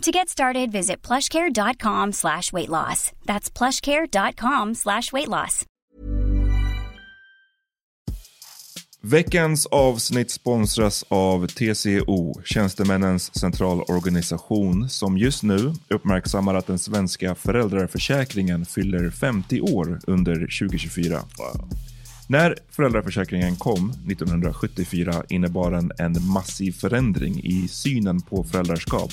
To get started, visit plushcare.com slash weight loss. That's plushcare.com slash weight loss. Veckans avsnitt sponsras av TCO, Tjänstemännens centralorganisation, som just nu uppmärksammar att den svenska föräldraförsäkringen fyller 50 år under 2024. När föräldraförsäkringen kom 1974 innebar den en massiv förändring i synen på föräldraskap.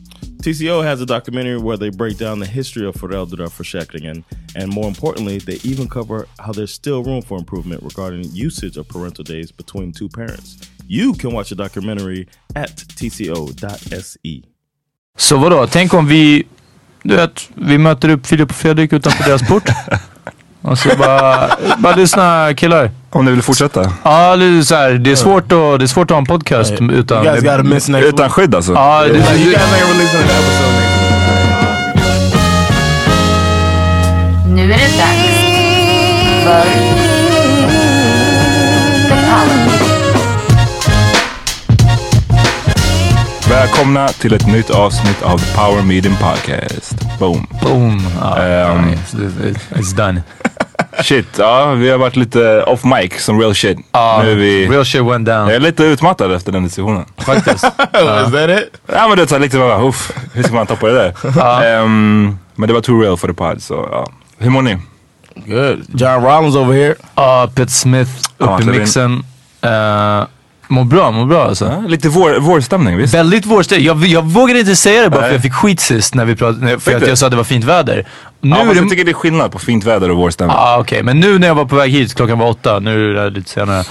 TCO has a documentary where they break down the history of föräldraförsäkringen and more importantly, they even cover how there's still room for improvement regarding usage of parental days between two parents. You can watch the documentary at tco.se. Så vadå, tänk om vi, du vet, vi möter upp Filip och Fredrik utanför deras port. Och så bara, bara lyssna killar. Om ni vill fortsätta? Ja, det är, så här, det, är svårt att, det är svårt att ha en podcast utan... Miss next Utan skydd alltså? Ja, det, you det. Nu är det dags för. Välkomna till ett nytt avsnitt av The Power Meeting Podcast. Boom. boom. Ja, Ehm. nice. It- It's done. Shit, ja vi har varit lite off mic som real shit. Ja, nu är vi... real shit went down. Jag är lite utmattad efter den diskussionen. Faktiskt. Is that it? Ja men du vet lite bara, uff, hur ska man toppa det där? Ehm, men det var too real för the pod så ja. Hur mår ni? Good. John Rollins over here. Ja, Pet Smith Ja, upp i mixen. Uh, mår bra, mår bra alltså. Ja, lite vår, vårstämning visst? Väldigt vårstämning. Jag, jag vågade inte säga det bara för Nej. jag fick skit sist när vi pratade, för att jag sa att det var fint väder. Nu Ja, är fast det... jag tycker det är skillnad på fint väder och vårstämning. Ah, Okej, men nu när jag var på väg hit, klockan var åtta, nu är det lite senare.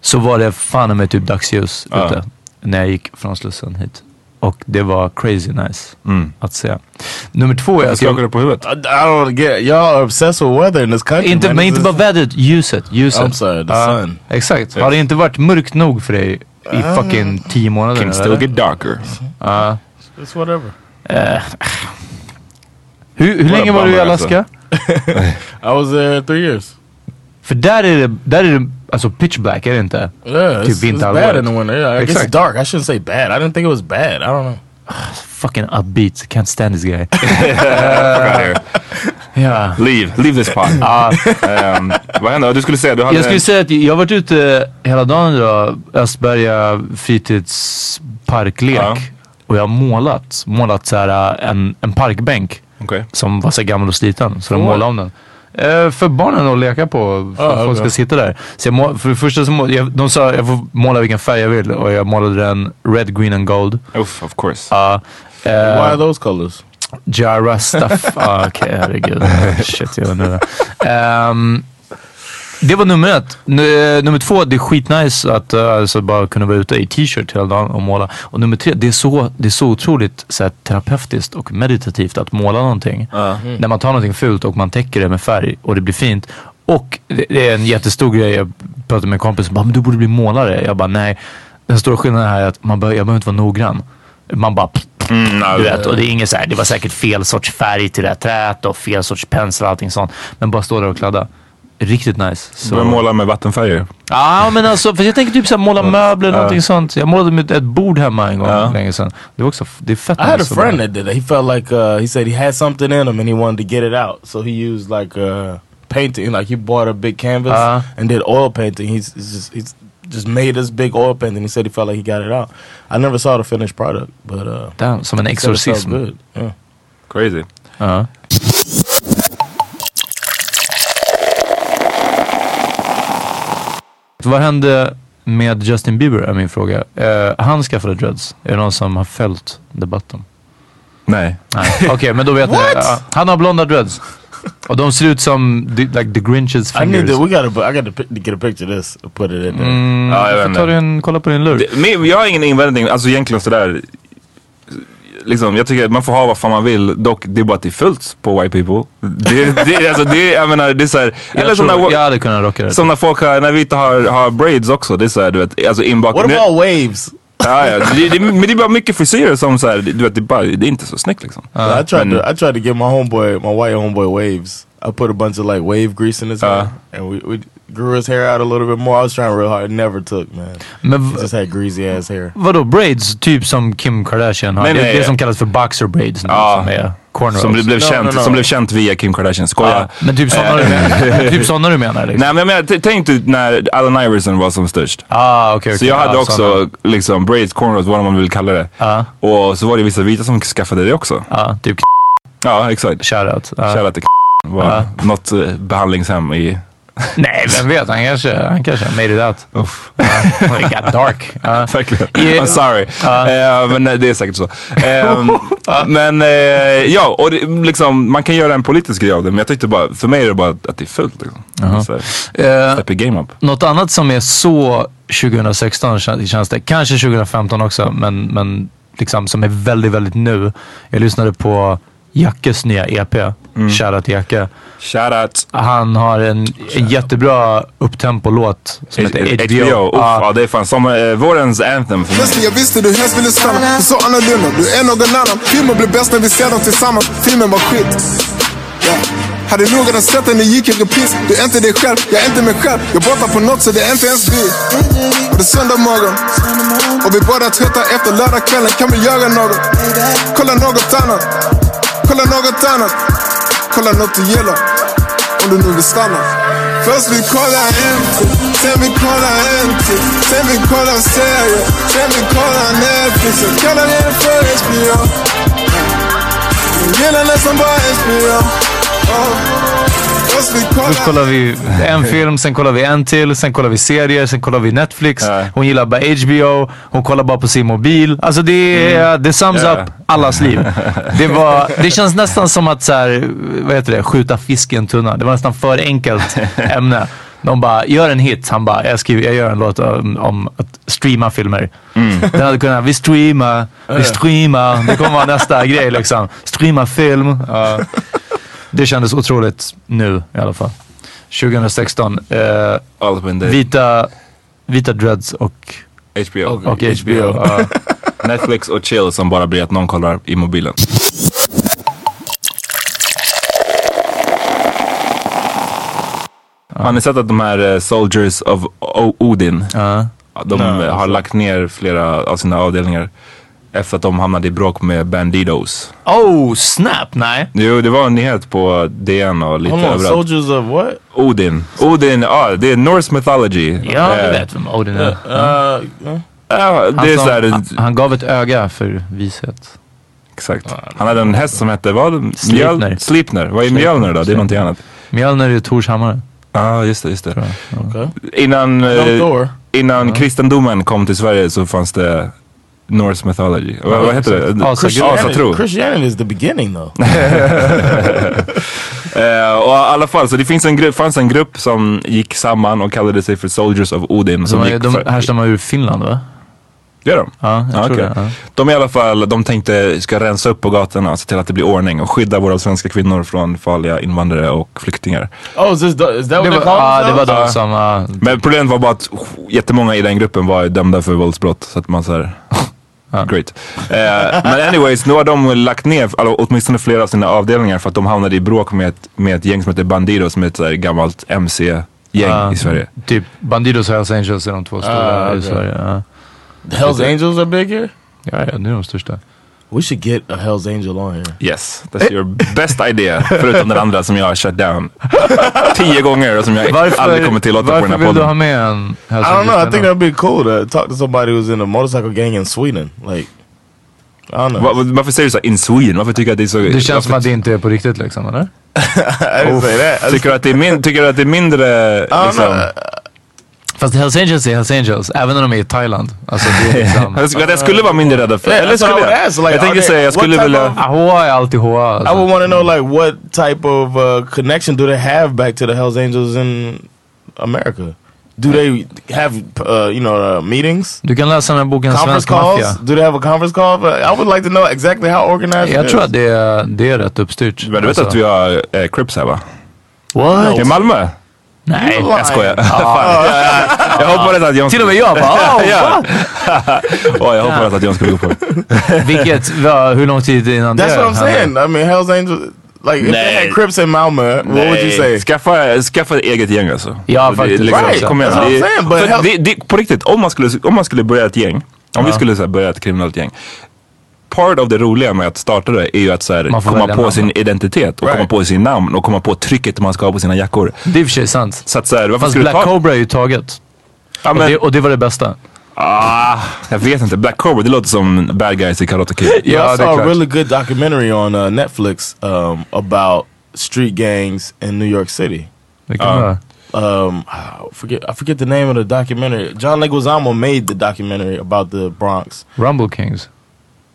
Så var det fan med typ dagsljus Ja. ute. När jag gick från Slussen hit. Och det var crazy nice Mm. att se. Nummer två, jag Jag skakar ska... du på huvudet? I, don't get y'all are obsessed with weather in this country. Inte, man. men inte bara vädret, ljuset. ljuset. I'm sorry, the Ja, sun. Exakt. Har det inte varit mörkt nog för dig i fucking tio månader? Can still eller? get darker. Ja. It's whatever. Hur hur länge var du i bummer, alltså. Alaska? I was there three years. För där är det, där är det alltså pitch black, är det inte? Yeah, Typ it's, it's bad in the winter. Yeah, it gets Exakt. dark. I shouldn't say bad. I didn't think it was bad. I don't know. Fucking upbeat, can't stand this guy. Ja. Leave, leave this pod. Ehm, vad hände? Du skulle säga, du hade... Jag skulle säga att jag har varit ute hela dagen idag, Östberga fritidsparklek. Ja. Och jag har målat, målat så här, en, en parkbänk. Okej. som var så gammal och sliten. Så de målade om den. Eh, för barnen att leka på, för Ah, att folk ska okej. sitta där. Så jag må, för det första så må, jag, de sa jag får måla vilken färg jag vill och jag målade den red, green and gold. Uff, of course. Why eh, are those colors? Jara stuff. ah, Okej, herregud. Shit, jag vet inte. Det var nummer ett. Nu- nummer två, det är skitnice att eh, alltså, bara kunna vara ute i t-shirt hela dagen och måla. Och nummer tre, det är så, det är så otroligt så här, terapeutiskt och meditativt att måla någonting. När man tar någonting fult och man täcker det med färg och det blir fint. Och det, är en jättestor grej. Jag pratade med en kompis som bara, men du borde bli målare. Jag bara, nej. Den stora skillnaden här är att man bör, jag behöver inte vara noggrann. Man bara Mm, nej, du vet, och det är inget så här, det var säkert fel sorts färg till det här träet och fel sorts pensel och allting sånt. Men bara stå där och kladda. Riktigt nice. Så. Börja måla med vattenfärger. Ja men alltså, för jag tänker typ så här, måla möbler eller någonting sånt. Jag målade med ett bord hemma en gång länge sedan. Det var också, det är fett I had a nice friend that did that. He felt like uh, he said he had something in him and he wanted to get it out. So he used like uh, painting. Like he bought a big canvas Uh-huh. and did oil painting. He's, he's just he's just made this big oil painting. He said he felt like he got it out. I never saw the finished product, but uh, Damn, som en exorcism. good. Yeah. Crazy. Ja. Vad hände med Justin Bieber är min fråga. Eh, han skaffade dreads. Är det någon som har följt debatten? Nej. Nej. Okej, men då vet ni. Ja, han har blonda dreads. Och de ser ut som the, like the Grinches I fingers. need to. We gotta. I got to, to get a picture of this. and Put it in there. Mm, Ja, jag vet får ta din, kolla på din lur. Det, men jag har ingen invändning, alltså egentligen sådär. Liksom, jag tycker att man får ha vad fan man vill, dock det är bara att det är fullt på white people. Det, det, alltså, det, jag menar, det är såhär, eller Jag, som när, jag hade kunnat rocka det. som när folk har, när vi inte har, har braids också, det är såhär du vet, alltså inbakat. What about waves? Ja, ja, det, det, men det är bara mycket frisyrer som såhär, du vet, det är, bara, det är inte så snyggt liksom. I tried men- to. I tried to get my homeboy, my white homeboy, waves. I put a bunch of like wave grease in his hair, and we, we grew his hair out a little bit more. I was trying real hard. It never took, man. Men He just had greasy ass hair. vadå braids? Typ som Kim Kardashian har. Nej, det, nej. det som kallas för boxer braids nu. Ja. Som är cornrows. Som blev, No, känt, no, no. som blev känt via Kim Kardashian, skoja. Ja, men typ sådana du menar? typ sådana du menar liksom? Nej men jag menar, t- tänk dig när Allen Iverson var som störst. Ah, okej, Så okej. jag hade Ja, också såna. liksom braids, cornrows, vad man vill kalla det. Ja. Och så var det vissa vita som skaffade det också. Ja, typ Ja exakt. shoutout. Ja. Shoutout till var Ja. något eh, behandlingshem i... Nej, vem vet? Han kanske, han kanske made it out. Uff. Ja, it got dark. Ja. Verkligen. I'm sorry. Eh, men eh, det är säkert så. Ehm, men eh, ja, och det, liksom, man kan göra en politisk grej av det. Men jag tyckte bara, för mig är det bara att det är fullt. Liksom. Eh, Step game up. Något annat som är så 2016 kän- känns det, kanske 2015 också, men, men liksom som är väldigt, väldigt nu. Jag lyssnade på Jackes nya EP, Mm. Shoutout till Jacke. Shoutout. Han har en, en jättebra upptempo-låt som heter HBO. HBO. Uff, Ja. ja, det är fan som eh, vårens anthem för mig. Plötsligt jag visste du helst ville stanna Du så annorlunda, du är någon annan Filmer blir bäst när vi ser dem tillsammans Filmen var skit ja. Hade nog redan sett den, det gick i repris Du är inte dig själv, jag är inte mig själv Jag borta på något så det är inte ens vi Och det är söndag morgon Och vi båda trötta efter lördagskvällen Kan vi göra något? Kolla något annat Kolla något annat Kolla något du gillar Om du nu vill stanna Först vi kollar en till, sen vi kollar en till Sen vi kollar serier, sen vi kollar Netflix. Jag kallar det för HBO Jag gillar nästan bara HBO oh. Först kollar vi en film, sen kollar vi en till, sen kollar vi serier, sen kollar vi Netflix. Ja. Hon gillar bara HBO, hon kollar bara på sin mobil. Alltså det, är, det sums Ja. up allas liv. Det, var, det känns nästan som att så här, vad heter det, skjuta fisk i en tunna. Det var nästan för enkelt ämne. De bara, gör en hit. Han bara, jag, skriver, jag gör en låt om, om att streama filmer. Den hade kunnat, vi streamar, vi streamar. Det kommer vara nästa grej liksom. Streama film. Ja. Det kändes otroligt nu i alla fall. 2016. Eh, vita, vita dreads och, HBO. och HBO. Ja. Netflix och chill som bara blir att någon kollar i mobilen. Har ni sett att de här eh, Soldiers of o Odin, Ja. de eh, har lagt ner flera av sina avdelningar efter att de hamnade i bråk med Bandidos. Oh, snap! Nej. Jo, det var en nyhet på DN och lite Hold on, överallt. soldiers of what? Odin. Odin, ja det är Norse mythology. Ja, jag Eh, vet vem Odin är. Uh, uh, Ja, det Han, är han, han gav ett öga för vishet. exakt. Han hade en häst som hette vad? Mjöl- Sleipner. Sleipner. Vad är Mjölner då? Det är någonting annat. Mjölner är Tors hammare. Ja, ah, just det. Just det. Okay. Innan, eh, innan kristendomen kom till Sverige så fanns det Norse mythology. Vad, vad heter det? Asatro. Christianity is the beginning though. Eh, och i alla fall, så det finns en grupp, fanns en grupp som gick samman och kallade sig för Soldiers of Odin. Som De, härstammar ur Finland va? Gör de? Ja, jag Ja, tror okej. det. Ja. De i alla fall, de tänkte ska rensa upp på gatorna och se till att det blir ordning och skydda våra svenska kvinnor från farliga invandrare och flyktingar. Oh, is, this, is that what Det var, ja, det var de som... ja, Men problemet var bara att oh, jättemånga i den gruppen var dömda för våldsbrott. Så att man great. Eh, men anyways, nu har de lagt ner alltså, åtminstone flera av sina avdelningar för att de hamnade i bråk med ett, med ett gäng som heter Bandido som är ett så här gammalt MC-gäng Ja. i Sverige. Typ Bandidos och Hells Angels är de två stora Ah, i. Sverige. The Hell's Angels are big here. Ja, ja, det är de största. We should get a Hell's Angel on here. Yes, that's your best idea. Förutom den andra som jag har shut down tio gånger och som jag aldrig kommer tillåta på varför den här vill du ha podden. med en Hells I don't know. I think that'd be cool to talk to somebody who's in a motorcycle gang in Sweden. Like, I don't know. Va- va- Varför säger du så in Sweden? Varför tycker du att det är så... Det känns som varför att det inte är på riktigt liksom, eller? I didn't say that. Tycker du att det är, min, tycker du att det är mindre... I don't Liksom, know. Fast Hells Angels är Hells Angels, även när de är i Thailand. Alltså det är liksom... jag skulle- att jag skulle vara mindre rädd för... Yeah, eller skulle would jag? ask, like, jag tänkte are säga, jag skulle vilja... of- HA är alltid HA. I Alltså. would want to know like what type of uh, connection do they have back to the Hell's Angels in America? Do they have uh, you know uh, meetings, Du kan läsa den här boken conference Svensk calls? Maffia. Do they have a conference call? I would like to know exactly how organized. Jag it tror is. att det är, det är rätt uppstyrt. Men du vet Alltså. att vi har eh, Crips här va? What? I Malmö? Nej. Jag skojar. Fan. jag hoppades att John Till och med jag bara, oh, ja. Åh, jag hoppades att John skulle gå på det. Vilket, va, hur lång tid innan That's det what I'm saying. I mean, Hell's Angels. Like if they Nej. had Crips in Malmö, what would you say? Skaffa, skaffa ett eget gäng alltså. Ja, Det- faktiskt. liksom, Right. Kom igen. That's Det, I'm saying, det, det, på riktigt, om man skulle, om man skulle börja ett gäng. Om vi skulle så här, börja ett kriminellt gäng. Part av det roliga med att starta det är ju att så här, komma på namn. sin identitet och Right. komma på sin namn och komma på trycket man ska ha på sina jackor. Det är i och för sig sant. Så att så här, varför Fast Black ta... Cobra är ju taget. Ja, Och, men, det, och det var det bästa. ah, jag vet inte. Black Cobra, det låter som bad guys i Karate Kid. Yeah, Ja, I saw a really good documentary on uh, Netflix um, about street gangs in New York City. Bra. Um, I forget I forget the name of the documentary. John Leguizamo made the documentary about the Bronx. Rumble Kings.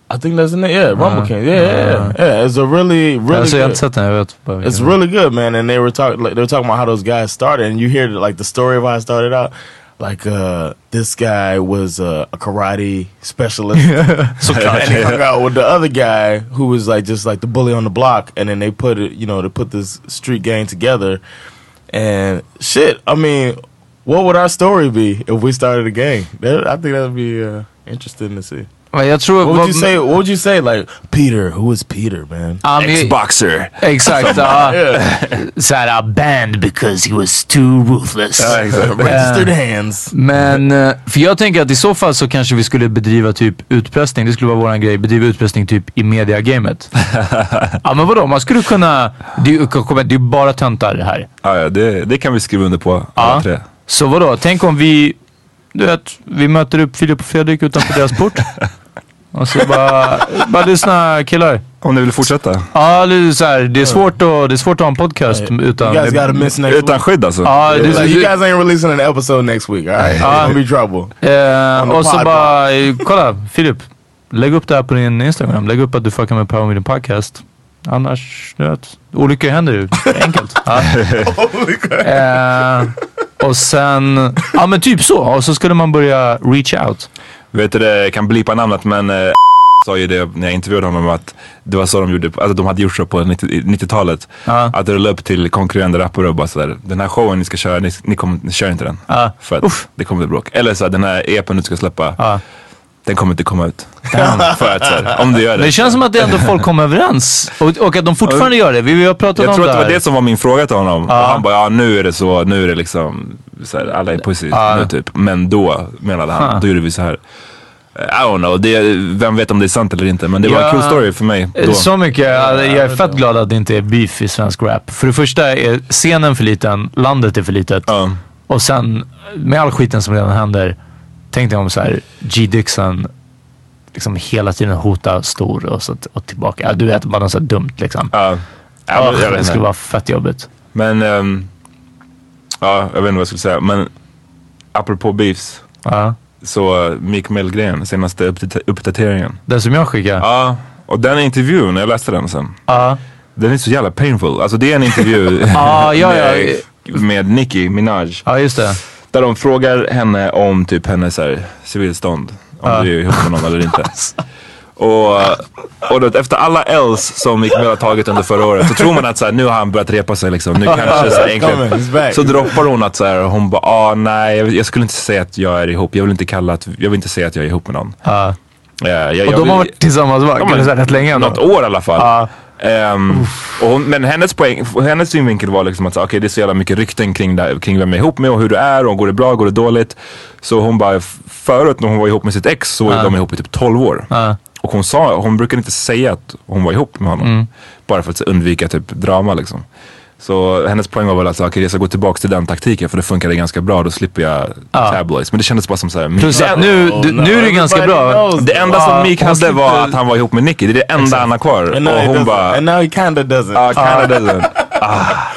I think that's the name. Yeah, Rumble Uh, King. Yeah, yeah, yeah. uh. yeah. It's a really, really. Alltså jag good- inte sett den, jag vet bara vilken It's det really good, man. And they were talking, like, they were talking about how those guys started, and you hear like the story of how it started out. Like uh, this guy was uh, a karate specialist, so and he hung out with the other guy who was like just like the bully on the block, and then they put it, you know, they put this street gang together, and shit. I mean, what would our story be if we started a gang? That, I think that'd be uh, interesting to see. Jag tror... What would you say? What would you say? Like Peter, who is Peter, man? Men- Ex-boxer. Exakt. ja. Såhär, banned because he was too ruthless. Ja, exakt. Registered hands. Men, eh, för jag tänker att i så fall så kanske vi skulle bedriva typ utpressning. Det skulle vara våran grej. Bedriva utpressning typ i mediagamet. ja men vadå, man skulle kunna... Det är ju bara töntar här. Ja, ja, det, det kan vi skriva under på alla tre. Så vadå, tänk om vi... Du vet, vi möter upp Filip och Fredrik utanför deras port. Och så bara, bara lyssna killar. Om ni vill fortsätta. Ja, det är, så här, det är, svårt att, det är svårt att ha en podcast utan... You guys gotta miss next Utan week. skydd alltså. Ja, det, Like, you guys ain't releasing an episode next week, alright? It's gonna be trouble. eh, och så pod, bara, eh, kolla Filip. Lägg upp det här på din Instagram. Lägg upp att du fuckar med Power Media Podcast. Annars, du vet, olyckor händer ju. Enkelt. Ja. eh, och sen, ja men typ så. Och så skulle man börja reach out. Vet du det, jag kan blipa namnet men eh, sa ju det när jag intervjuade honom att det var så de gjorde, alltså de hade gjort så på 90 90-talet. Ja. Att rulla upp till konkurrerande rappare och bara sådär, den här showen ni ska köra, ni, ni, kommer, ni kör inte den. Ja. För att Uff. det kommer bli bråk. Eller så den här EPn du ska släppa, Ja. Den kommer inte komma ut. För att så här, om du gör det. Men det känns som att det ändå folk kom överens. Och, och att de fortfarande gör det. Vi, vi har pratat jag om tror det att det var det som var min fråga till honom. Ja. Och han bara, ja nu är det så, nu är det liksom, så här, alla är pussy Ja. nu typ. Men då menade han, Ha. då gjorde vi så här. I don't know, det, vem vet om det är sant eller inte. Men det var Ja. en cool story för mig då. Så mycket. Jag är fett glad att det inte är beef i svensk rap. För det första är scenen för liten, landet är för litet. Ja. Och sen med all skiten som redan händer. Tänk dig om så här G. Dixon liksom hela tiden hota stor och, så, och tillbaka. Du vet, bara något så dumt liksom. Ja. Ja, vet det skulle vara fett jobbigt. Men, ehm, ja, jag vet inte vad jag skulle säga. Men apropå beefs. Ja. Så uh, Meek Mill-grejen, senaste uppdat- uppdateringen. Den som jag skickade. Ja, och den intervjun, jag läste den sen. Ja. Den är så jävla painful. Alltså det är en intervju Ja, ja, ja. med, med Nicki Minaj. Ja, just det. Där de frågar henne om typ hennes här, civilstånd. Om Ja. du är ihop med någon eller inte. Och, och då, efter alla L's som Meek Mill har tagit under förra året så tror man att så här, nu har han börjat repa sig liksom. Nu kanske så här, egentligen. Så droppar hon att så här, hon bara, ah, nej jag, jag skulle inte säga att jag är ihop. Jag vill inte kalla att, jag vill inte säga att jag är ihop med någon. Ja. Ja, jag, Och de har varit tillsammans va? Ja, men rätt länge ändå. Något år i alla fall. Ja. Och hon, men hennes poäng, hennes synvinkel var liksom att så, okay, det är så jävla mycket rykten kring, det, kring vem jag är ihop med och hur du är och går det bra, går det dåligt. Så hon bara, förut när hon var ihop med sitt ex så var Ja. de ihop i typ 12 år. Ja. Och hon sa, hon brukade inte säga att hon var ihop med honom. Mm. Bara för att undvika typ drama liksom. Så hennes poäng var väl att okay, jag ska gå tillbaka till den taktiken för det funkade ganska bra. Då slipper jag Ja. tabloids. Men det kändes bara som såhär. Nu, du, nu är det ganska bra. Det enda som Meek hade var att han var ihop med Nicki. Det är det enda han har kvar. And now, Och he hon doesn't. bara, and now he kinda doesn't. ja, kinda doesn't.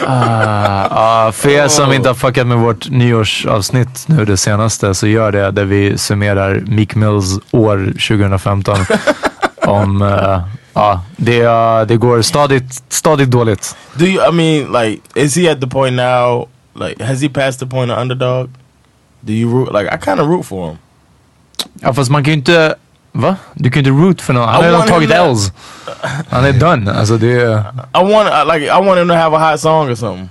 Ah, ah, för er som inte har fuckat med vårt nyårsavsnitt nu det senaste så gör det där vi summerar Meek Mills år 2015. om, eh, ja, det, eh, det går stadigt, stadigt dåligt. Do you? I mean, like, is he at the point now? Like, has he passed the point of underdog? Do you root? Like, I kind of root for him. Ja fast man kan ju inte, va? Du kan ju inte root för någon. Han har I redan want tagit L's. Han är done. Alltså det är... I want, uh, like, I want him to have a hot song or something.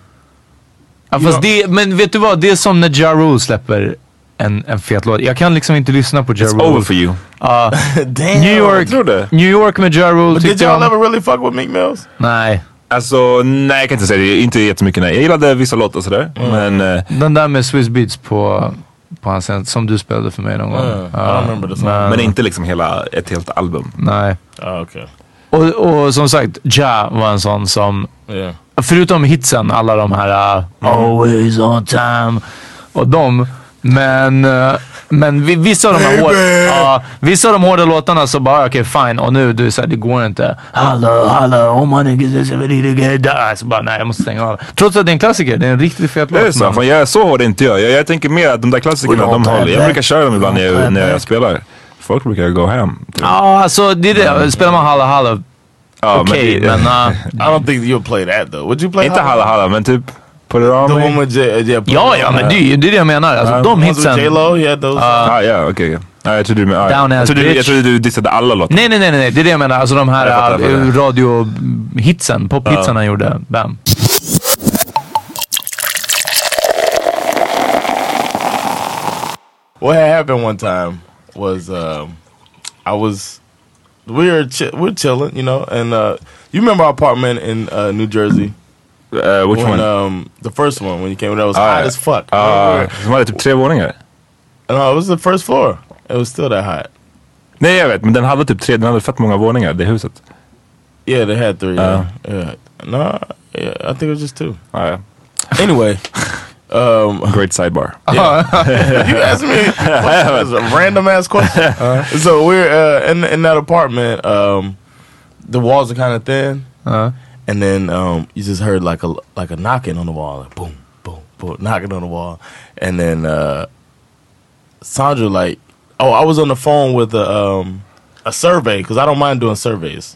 Ja, fast det, men vet du vad? Det är som när Ja Rule släpper en, en fet låt. Jag kan liksom inte lyssna på Ja It's Rule. over for you. Ja. Damn. New York, tror det. New York med Ja Rule But did tyckte y'all jag ever really fuck with Meek Mills? Nej. Alltså nej jag kan inte säga det. Inte jättemycket nej. Jag gillade vissa låtar sådär. Men eh, Den där med Swiss Beats på, på hans scen, som du spelade för mig någon gång. Mm, I don't remember the song. men, men inte liksom hela, ett helt album. Nej. Oh, okay. Och, och som sagt, Ja var en sån som, Yeah. förutom hitsen, alla de här uh, Always on time och de. Men, uh, men vi- vissa av de här hårda, ja, vissa av de hårda låtarna så bara okej fine och nu du är såhär det går inte. Hallå hallå oh my niggas is ready to get down. Så bara nej jag måste stänga av. Trots att det är en klassiker, det är en riktigt fet Det är låt. så. men- Fan, jag är så hård inte jag. jag. Jag tänker mer att de där klassikerna, de håller. Jag brukar köra dem ibland när jag, när jag spelar. Folk brukar gå hem. typ. Ja alltså det är det. Spelar man halla halla Ja, okej det- men uh, I don't think you'll play that though. Would you play Inte halla halla men typ Put it on The me. one with J. Yeah, put ja ja on men det det, är det jag menar. Alltså Uh, de hitsen. J Lo, he had those. Ah, ja, okej. Ja, jag trodde du ah, Down jag, as trodde, du- bitch. jag trodde du dissade alla låtar. Nej, nej, nej, nej, det är det jag menar. Alltså de här fattar. radiohitsen, pophitsen han gjorde. Bam. What had happened one time was um, I was we were chi- we're chilling, you know, and uh, you remember our apartment in uh, New Jersey? Uh, which when, one? Um, the first one when you came, that was hot yeah. as fuck. Remember? som hade typ tre våningar. no, it was the first floor. It was still that hot. Nej jag vet, men den hade typ tre, den hade fett många våningar, det huset. Yeah, they had three. Uh. Yeah, yeah. No, yeah, I think it was just two. Ah, ja. Anyway, um, Great sidebar. you asked me questions, a random ass question. So we're uh, in in that apartment. Um, the walls are kind of thin, Uh, and then um, you just heard like a like a knocking on the wall, like boom, boom, boom, knocking on the wall, and then uh, Sandra like, oh, I was on the phone with a um, a survey because I don't mind doing surveys.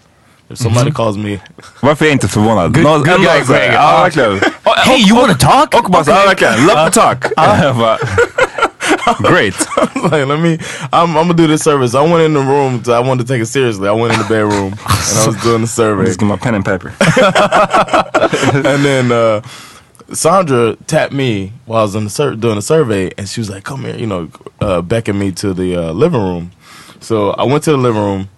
If somebody calls me, Varför är jag inte förvånad? Good- Någon- good ändå guy, så här, Greg. Ja, verkligen. hey, you wanna talk? Och bara så, ja verkligen, love to talk. Great. like, let me. I'm, I'm gonna do this service. I went in the room. To, I wanted to take it seriously. I went in the bedroom and I was doing the survey. Just get my pen and paper. and then uh, Sandra tapped me while I was in the doing the survey, and she was like, "Come here," you know, uh, beckoned me to the uh, living room. So I went to the living room,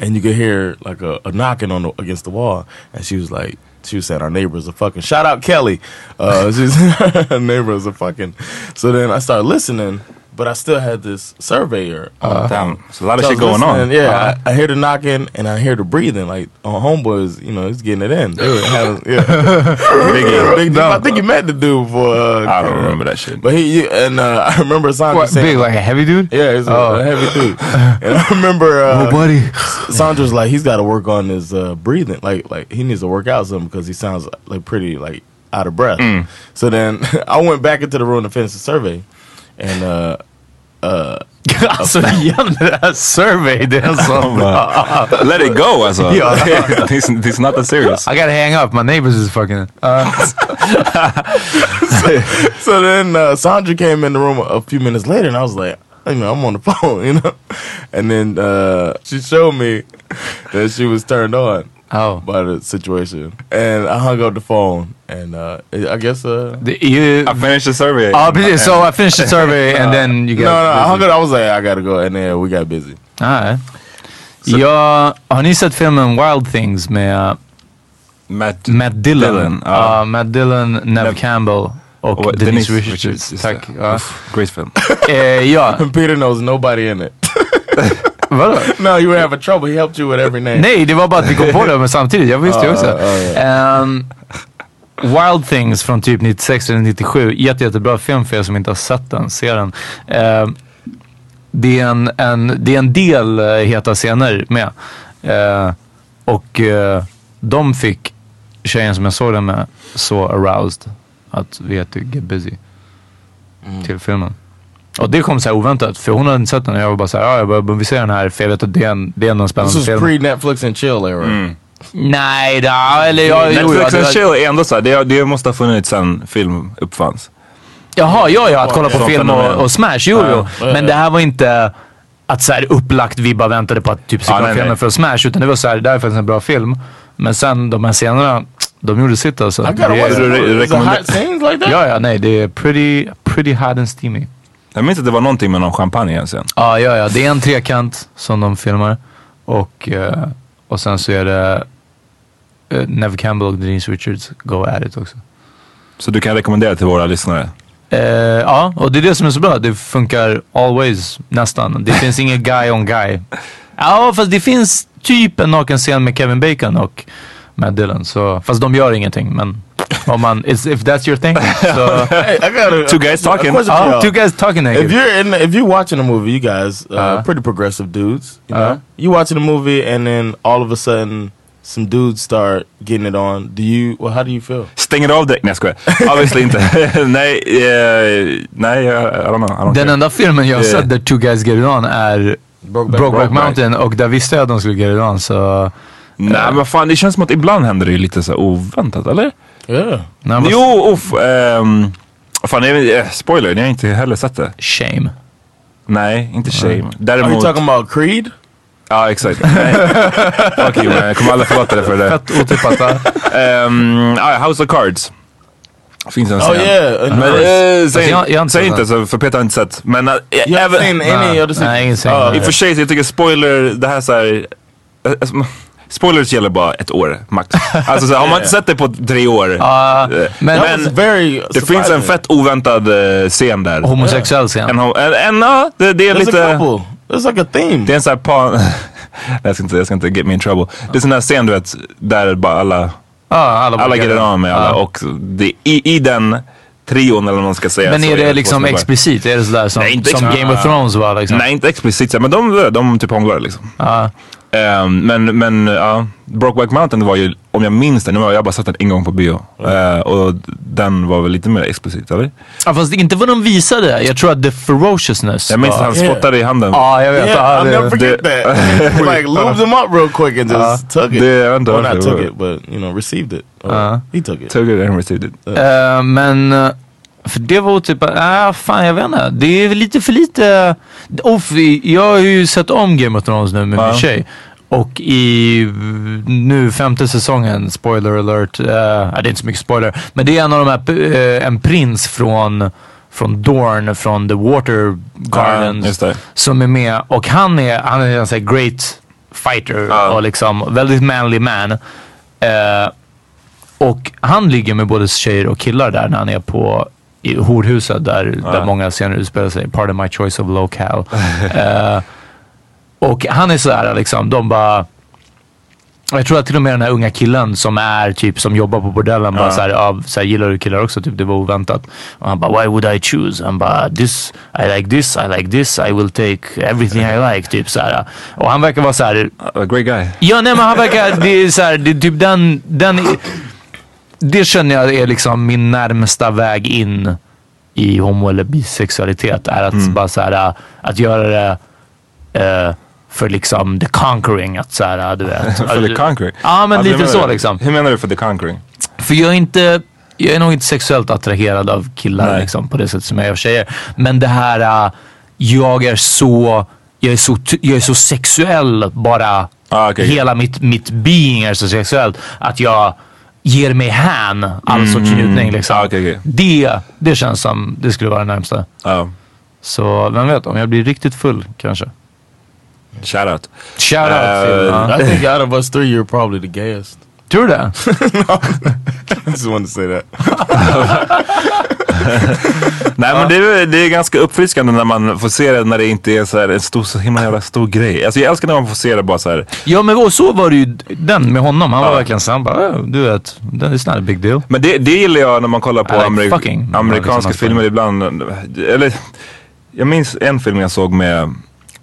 and you could hear like a, a knocking on the, against the wall, and she was like. She said our neighbors are fucking. Shout out Kelly. Uh, she's neighbors are fucking. So then I started listening but I still had this surveyor. Uh, Damn, so a lot of so shit going on. listening, Yeah, I, I hear the knocking and I hear the breathing. Like on homeboys, you know, he's getting it in. They yeah. Biggie. Big, I think you met the dude for. Uh, I don't remember that shit. But he and uh, I remember Sandra What, saying, big, like a heavy dude? Yeah, he's Oh. a heavy dude. and I remember uh, Oh, buddy. Sandra's like he's got to work on his uh, breathing. Like like he needs to work out something because he sounds like pretty like out of breath. Mm. So then I went back into the room to finish the survey, and uh, uh, alltså igen det där survey, det är en sån bra. Let it go alltså. Ja. this, this is not that serious. I gotta hang up, my neighbors is fucking... Uh, so then uh, Sandra came in the room a few minutes later, and I was like, you know, I'm on the phone, you know, and then uh, she showed me that she was turned on. Oh. By the situation, and I hung up the phone, and uh, I guess uh, det är ju... I finished the survey. Ja precis, so I finished the survey and then you no, got no, I hung up. I was like, I gotta go, and then we got busy. Nej. Ja, har ni sett filmen Wild Things med Matt, Matt Dillon? Dillon, ja. Ja, Matt Dillon, Nev Campbell och, och Denise, Denise Richards. Richards, Tack. det. Ja. Uff, Great film. Eh, ja, Peter knows nobody in it. vadå? no, you were having trouble. He helped you with every name. Nej, det var bara att vi kom på det men samtidigt. Jag visste ju också. Ehm, Wild Things från typ 96 eller 97. Jätte, jättebra film för er som inte har sett den. Se den. Ehm, det, är en, en, det är en del uh, heta scener med. Eh, och eh, de fick tjejen som jag såg den med så aroused att vi hette Get Busy till filmen. Och det kom så här oväntat för hon hade inte sett den och jag var bara såhär, ja jag bara, vi ser den här för jag vet att det är en, det är en This spännande was film. pre-Netflix and chill era. Nej, da, eller ja, jo, ja, Netflix det and chill är ändå såhär, det, det måste ha funnits sen film uppfanns. Jaha, ja, ja, att kolla på film och, och Smash, jo, jo. Men det här var inte att så här upplagt vi bara väntade på att typ se nej, filmen nej. för Smash. Utan det var så här, det här är faktiskt en bra film. Men sen de här scenerna, de gjorde sitt alltså. I gotta Det watch it. re- Is it hot scenes like that? ja, ja, nej, det är pretty, pretty hot and steamy. Jag minns att det var någonting med någon champagne i en scen. Ja, ja, ja. Det är en trekant som de filmar. Och, eh, och sen så är det uh, Nev Campbell och Denise Richards go at it också. Så du kan rekommendera till våra lyssnare. Eh, ja, och det är det som är så bra. Det funkar always, nästan. Det finns ingen guy on guy. Ja, fast det finns typ en nakenscen med Kevin Bacon och Matt Dillon. Så, fast de gör ingenting, men om man, is, if that's your thing. Så, Hey, I got a, Two guys talking. y'all. two guys talking If you're in, if you're watching a movie, you guys, uh, Uh-huh. pretty progressive dudes. You know, Uh-huh. you watching a movie, and then all of a sudden, some dudes start getting it on. Do you? Well, how do you feel? Stänger av direkt? Nej jag skojar. Obviously inte. nej, eh, nej, jag, I don't know. I don't Den care. enda filmen jag har Eh. sett där two guys get it on är Brokeback, Brokeback Mountain och där visste jag att de skulle get it on så... Nej men vad fan, det känns som att ibland händer det ju lite så oväntat, eller? Yeah. Vad- Jo, uff. Um, fan, jag, eh, spoiler, ni har inte heller sett det. Shame. Nej, inte shame. Are you Däremot... talking about Creed? Ja, exakt. Nej. Fuck you man, jag kommer aldrig förlåta dig för det. Fett otippat? Um, ah, House of Cards. Finns en Oh scen. yeah. Men, uh, eh, säg, jag- jag har inte säg sett inte så, för Peter har inte sett. Men uh, you haven't seen any of the Nej, ingen scen. Oh, I och för sig, så jag tycker spoiler, det här såhär... Spoilers gäller bara ett år, max. Alltså så här, har man inte sett det på tre år. Eh, men, was very. det finns en fett oväntad eh, scen där. homosexuell scen. En, en, en, ja, det, det är There's lite... a couple. There's like a theme. Det är en sån här par... jag, ska inte, jag ska inte get me in trouble. Det är sån här scen du vet, där bara alla, Ja, alla alla get it on med alla. Ja. Och det, i, i den trion eller vad man ska säga. Men är det två liksom explicit? Är det sådär som, Nej, som. Game of Thrones var liksom? Nej, inte explicit, men de, de typ hånglar liksom. Ja. Ehm, men men ja, Brokeback Mountain var ju, om jag minns den, nu har jag bara sett den en gång på bio. Eh, och den var väl lite mer explicit, eller? ja, fast inte vad de visade. Jag tror att the ferociousness Jag minns att han Yeah. spottade i handen. Ja, jag vet. Yeah, I'll det- never forget det- that. Like lubed him up real quick and just took it. det- jag vet inte well, not det took it, but you know, received it. Or Uh. he took it. Took it and received it. Eh, men, eh, för det var otippat. Ah, fan jag vet inte. Det är lite för lite... Oh, för jag har ju sett om Game of Thrones nu med Ja. min tjej. Och i nu femte säsongen, spoiler alert, uh, det är inte så mycket spoiler, men det är en av de här, eh, en prins från, från Dorne, från The Water Gardens, Ja, som är med. Och han är, han är en sån här great fighter Ja. och liksom väldigt manly man. Eh, och han ligger med både tjejer och killar där när han är på i horhuset där, där många scener utspelar sig. Part of my choice of locale. Eh, och han är sådär liksom, de bara jag tror att till och med den här unga killen som är typ som jobbar på bordellen bara såhär, ja, såhär, gillar du killar också? Typ, det var oväntat. Och han bara, why would I choose? Han bara, this, I like this, I like this, I will take everything I like. Typ såhär. Och han verkar vara såhär, A great guy. Ja, nej men han verkar, det är såhär, det är typ den, den, det känner jag är liksom min närmsta väg in i homo eller bisexualitet. Är att bara såhär, att göra det eh, för liksom the conquering. Att såhär, du vet. För the conquering? Ja, men Alltså, lite så du? liksom. Hur menar du för the conquering? För jag är inte, jag är nog inte sexuellt attraherad av killar Nej. liksom, på det sättet som jag är av tjejer. Men det här, äh, jag är så, jag är så, jag är så sexuell bara. Ah, okej. Hela mitt, mitt being är så sexuellt att jag ger mig hän all sorts njutning. Liksom. Ah, okej, okej. Det, det känns som det skulle vara det närmsta. Ja. Så vem vet, om jag blir riktigt full kanske. Shout out. Shout out Eh. I think out of us three, you're probably the gayest. Tror du det? I just wanted to say that. Nej men det är, det är ganska uppfriskande när man får se det när det inte är så här en stor, så himla jävla stor grej. Alltså jag älskar när man får se det bara så här. Ja men och så var det ju den med honom. Han var verkligen så han bara, "Oh, du vet, it's not a big deal. Men det, det gillar jag när man kollar på I like amerik- fucking. amerikanska Liksom, filmer ibland. Eller, jag minns en film jag såg med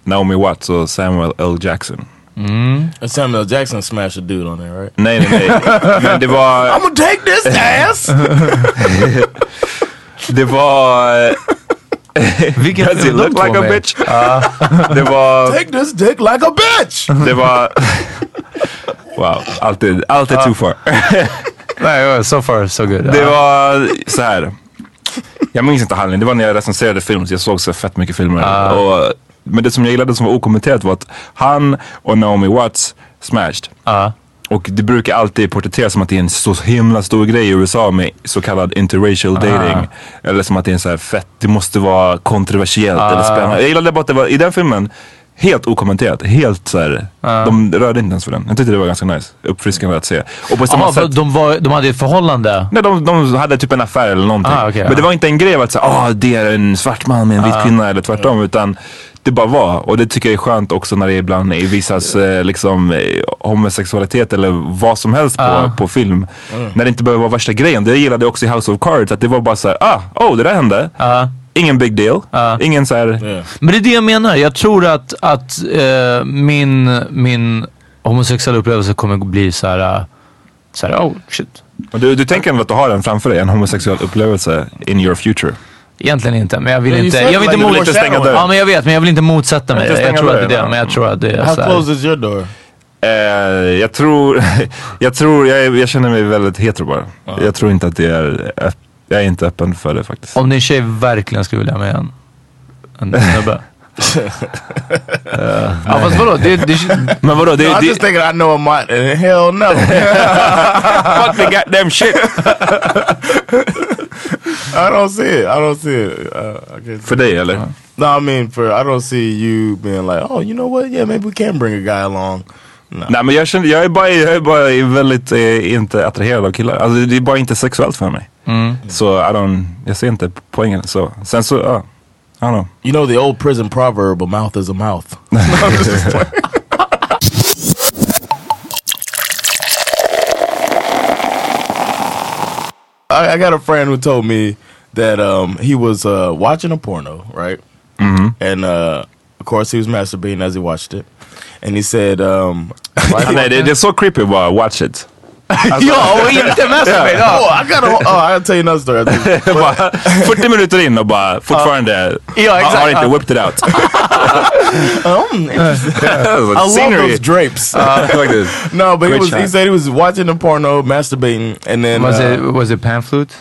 Naomi Watts och Samuel L. Jackson. And Samuel Jackson smashed a dude on there, right? Nej nej nej. Men det var... I'm gonna take this ass! Det var... Vilken Does de look like a med? bitch? Det var... take this dick like a bitch! Det var... Wow, alltid, alltid too far. Nej, so far so good. Det var så här. Jag minns inte handlingen. Det var när jag recenserade film. Så jag såg så fett mycket filmer. Och, men det som jag gillade som var okommenterat var att han och Naomi Watts smashed. Och det brukar alltid porträtteras som att det är en så himla stor grej i USA med så kallad interracial dating. Eller som att det är en så här fett, det måste vara kontroversiellt eller spännande. Jag gillade bara att det var i den filmen helt okommenterat. Helt så här, de rörde inte ens för den. Jag tyckte det var ganska nice. Uppfriskande att se. Och på samma Jaha, sätt. de, var, de hade ett förhållande. Nej, de, de hade typ en affär eller någonting. Ah, okej, men det var inte en grej av att säga, ah, det är en svart man med en vit kvinna eller tvärtom. Utan det bara var. Och det tycker jag är skönt också när det ibland visas eh, liksom, eh, homosexualitet eller vad som helst på, på film. När det inte behöver vara värsta grejen. Det gillade jag också i House of Cards. Att det var bara så här, ah, oh det där hände. Ja. Ingen big deal. Ingen så här, Yeah. Men det är det jag menar. Jag tror att, att eh, min, min homosexuella upplevelse kommer att bli så här, eh, så här, oh shit. Du, du tänker ändå att du har den framför dig, en homosexuell upplevelse in your future. Egentligen inte, men jag vill inte, jag vill inte, mot- stänga dörren. Ja men jag vet, men jag vill inte motsätta mig. Jag stänga tror att det är det, men jag tror att det är How close is your door? Eh, jag tror, jag tror, jag, jag känner mig väldigt hetero bara. Jag tror inte att det är, jag är inte öppen för det faktiskt. Om din tjej verkligen skulle vilja ha med en, en snubbe. ja fast vadå? Det, det, Men vadå, det, No, det, just thinking I know and hell no. fuck the goddamn shit. I don't see it. I don't see it. Uh, I. För dig eller? No, I mean, for I don't see you being like, oh, you know what? Yeah, maybe we can bring a guy along. No. Nej men jag känner, jag är bara, jag är bara väldigt eh, inte attraherad av killar. Alltså det är bara inte sexuellt för mig. Så I don't, jag ser inte poängen så. Sen så, ja. I don't know. You know the old prison proverb, a mouth is a mouth. I'm just playing. I, I got a friend who told me that um, he was uh, watching a porno, right? Mm-hmm. And uh, of course, he was masturbating as he watched it. And he said, um, Nej det, det är så creepy bara, watch it. ja, och inte masturbate. Oh, Ja. I got a, oh, I'll tell you another story. I bara, 40 minuter in och bara fortfarande Ja, exakt. har inte whipped it out. Um, I love those drapes. Faktiskt. no, but he was. He said he was watching the porno, masturbating, and then Was uh, it, was it pan flute?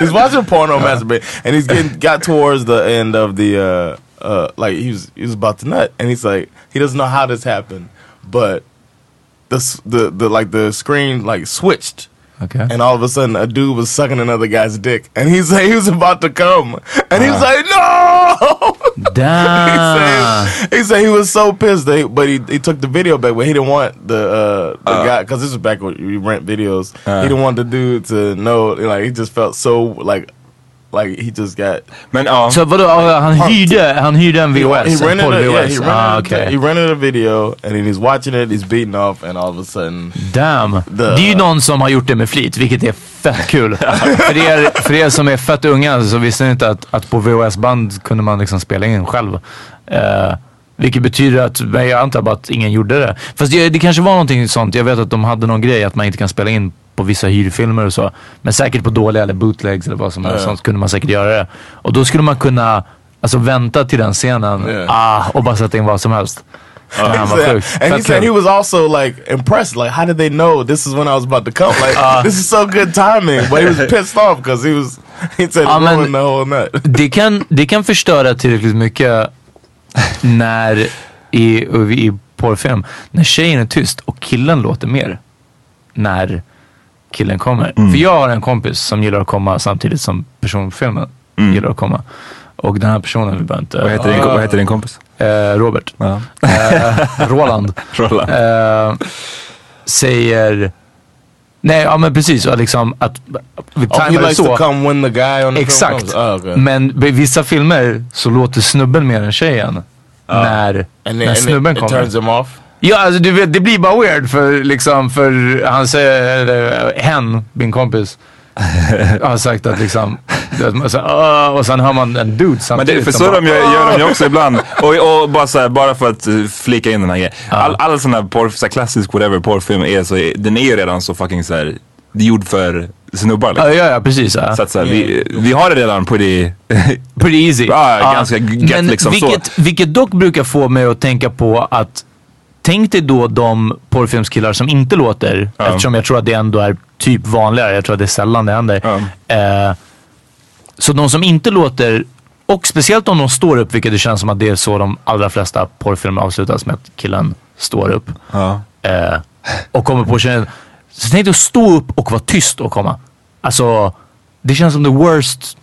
he's watching porno, masturbating, and he's getting got towards the end of the uh, uh, like he was he was about to nut, and he's like he doesn't know how this happened, but the the the like the screen like switched. Okay. And all of a sudden, a dude was sucking another guy's dick, and he's like, he was about to come, and he was ah. like, "No!" Damn. he said he was so pissed, that he, but he, he took the video back, but he didn't want the uh, the uh. guy because this was back when you rent videos. he uh. didn't want the dude to know. Like he just felt so like like he just got. Men ja. Så vadå, han hyrde, han hyrde en He, VHS? he en rented, a, yeah, he, rented ah, okej. he rented a video and then he's watching it, he's beating off, and all of a sudden, Damn. Det är ju någon som har gjort det med flit, vilket är fett kul. för, er, för er som är fett unga så visste ni inte att, att på VHS-band kunde man liksom spela in själv. Eh, vilket betyder att, jag antar bara att ingen gjorde det. Fast det, det kanske var någonting sånt. Jag vet att de hade någon grej att man inte kan spela in på vissa hyrfilmer och så. Men säkert på dåliga eller bootlegs eller vad som helst. Sånt kunde man säkert göra det. Och då skulle man kunna alltså, vänta till den scenen ah, och bara sätta in vad som helst. Said- sjukt. and he said he was also like impressed. Like, how did they know this is when I was about to come? Like, this is so good timing. But he was pissed off because he was. He said men- ruined the whole nut. det, kan, det kan förstöra tillräckligt mycket när i, i porrfilm, när tjejen är tyst och killen låter mer. När killen kommer. För jag har en kompis som gillar att komma samtidigt som personfilmen gillar att komma. Och den här personen, vi behöver inte... Vad heter, din, vad heter din kompis? Eh, Robert. Ja. Eh, Roland. Roland. Eh, säger... Nej, ja men precis. Liksom att vi Oh, he likes to så. come when the guy on the Exakt. Oh, okay. Men i vissa filmer så låter snubben mer än tjejen. När, and then, när snubben kommer. Ja, alltså du vet, det blir bara weird för liksom, för han säger, eller hen, min kompis, har sagt att liksom, man säger, "Åh", och sen hör man en dude Men samtidigt. det, för så bara, de gör, gör de ju också ibland. Och, och bara, så här, bara för att eh, flika in den här grejen. All, all sån här porr, så här klassisk whatever porrfilm är så, den är ju redan så fucking så här, gjord för snubbar. Liksom. ja, ja, precis. Ja. Så att så här, vi, vi har det redan pretty... Pretty easy. Ja, ganska gött Men liksom så. vilket, vilket dock brukar få mig att tänka på att Tänk dig då de porrfilmskillar som inte låter, Ja. eftersom jag tror att det ändå är typ vanligare. Jag tror att det är sällan det händer. Ja. Eh, så de som inte låter, och speciellt om de står upp, vilket det känns som att det är så de allra flesta porrfilmer avslutas med att killen står upp. Ja. Eh, och kommer på tjejen. Så tänk dig att stå upp och vara tyst och komma. Alltså, det känns som the worst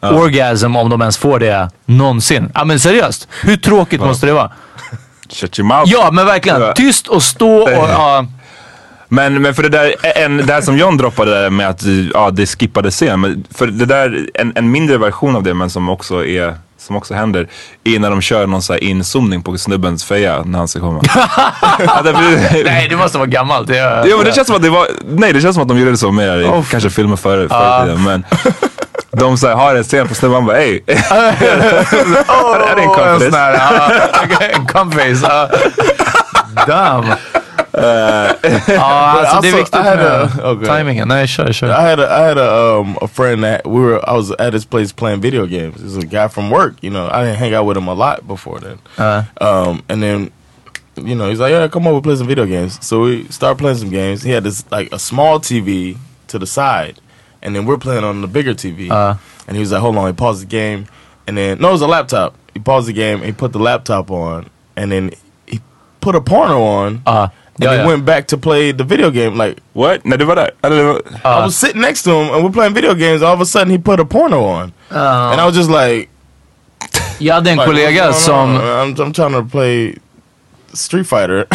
orgasm om de ens får det någonsin. Ja men seriöst, hur tråkigt måste det vara? Shut your mouth. Ja men verkligen, Ja. tyst och stå och... Ja, Men, men för det där, en, det här som John droppade där med att ja, det skippade scen. Men för det där, en, en mindre version av det men som också är som också händer är när de kör någon så här inzoomning på snubbens feja när han ska komma. ja, nej det måste vara gammalt. Det Jo men det känns som att det var, nej det känns som att de gjorde det så mer i Oh. kanske filmer förr, i tiden. Men de så här, har en scen på snubben bara ey. är det en en kompis? sån här, en ja. Damn. Det är also, I had a- okay. timingen. Nej, kör, kör. I had a I had a um a friend that we were I was at his place playing video games. He's a guy from work, you know. I didn't hang out with him a lot before then. Uh, Um and then you know, he's like, Yeah, come over play some video games. So we start playing some games. He had this like a small TV to the side and then we're playing on the bigger TV. Uh. and he was like, Hold on, he paused the game and then no, it was a laptop. He paused the game and he put the laptop on and then he put a porno on uh, and ja, he ja. went back to play the video game like What? När du var där? Eller, det var- I was sitting next to him and we're playing video games. All of a sudden, he put a porno on, and I was just like, Jag hade en like, kollega what's going som... I'm, I'm trying to play Street Fighter.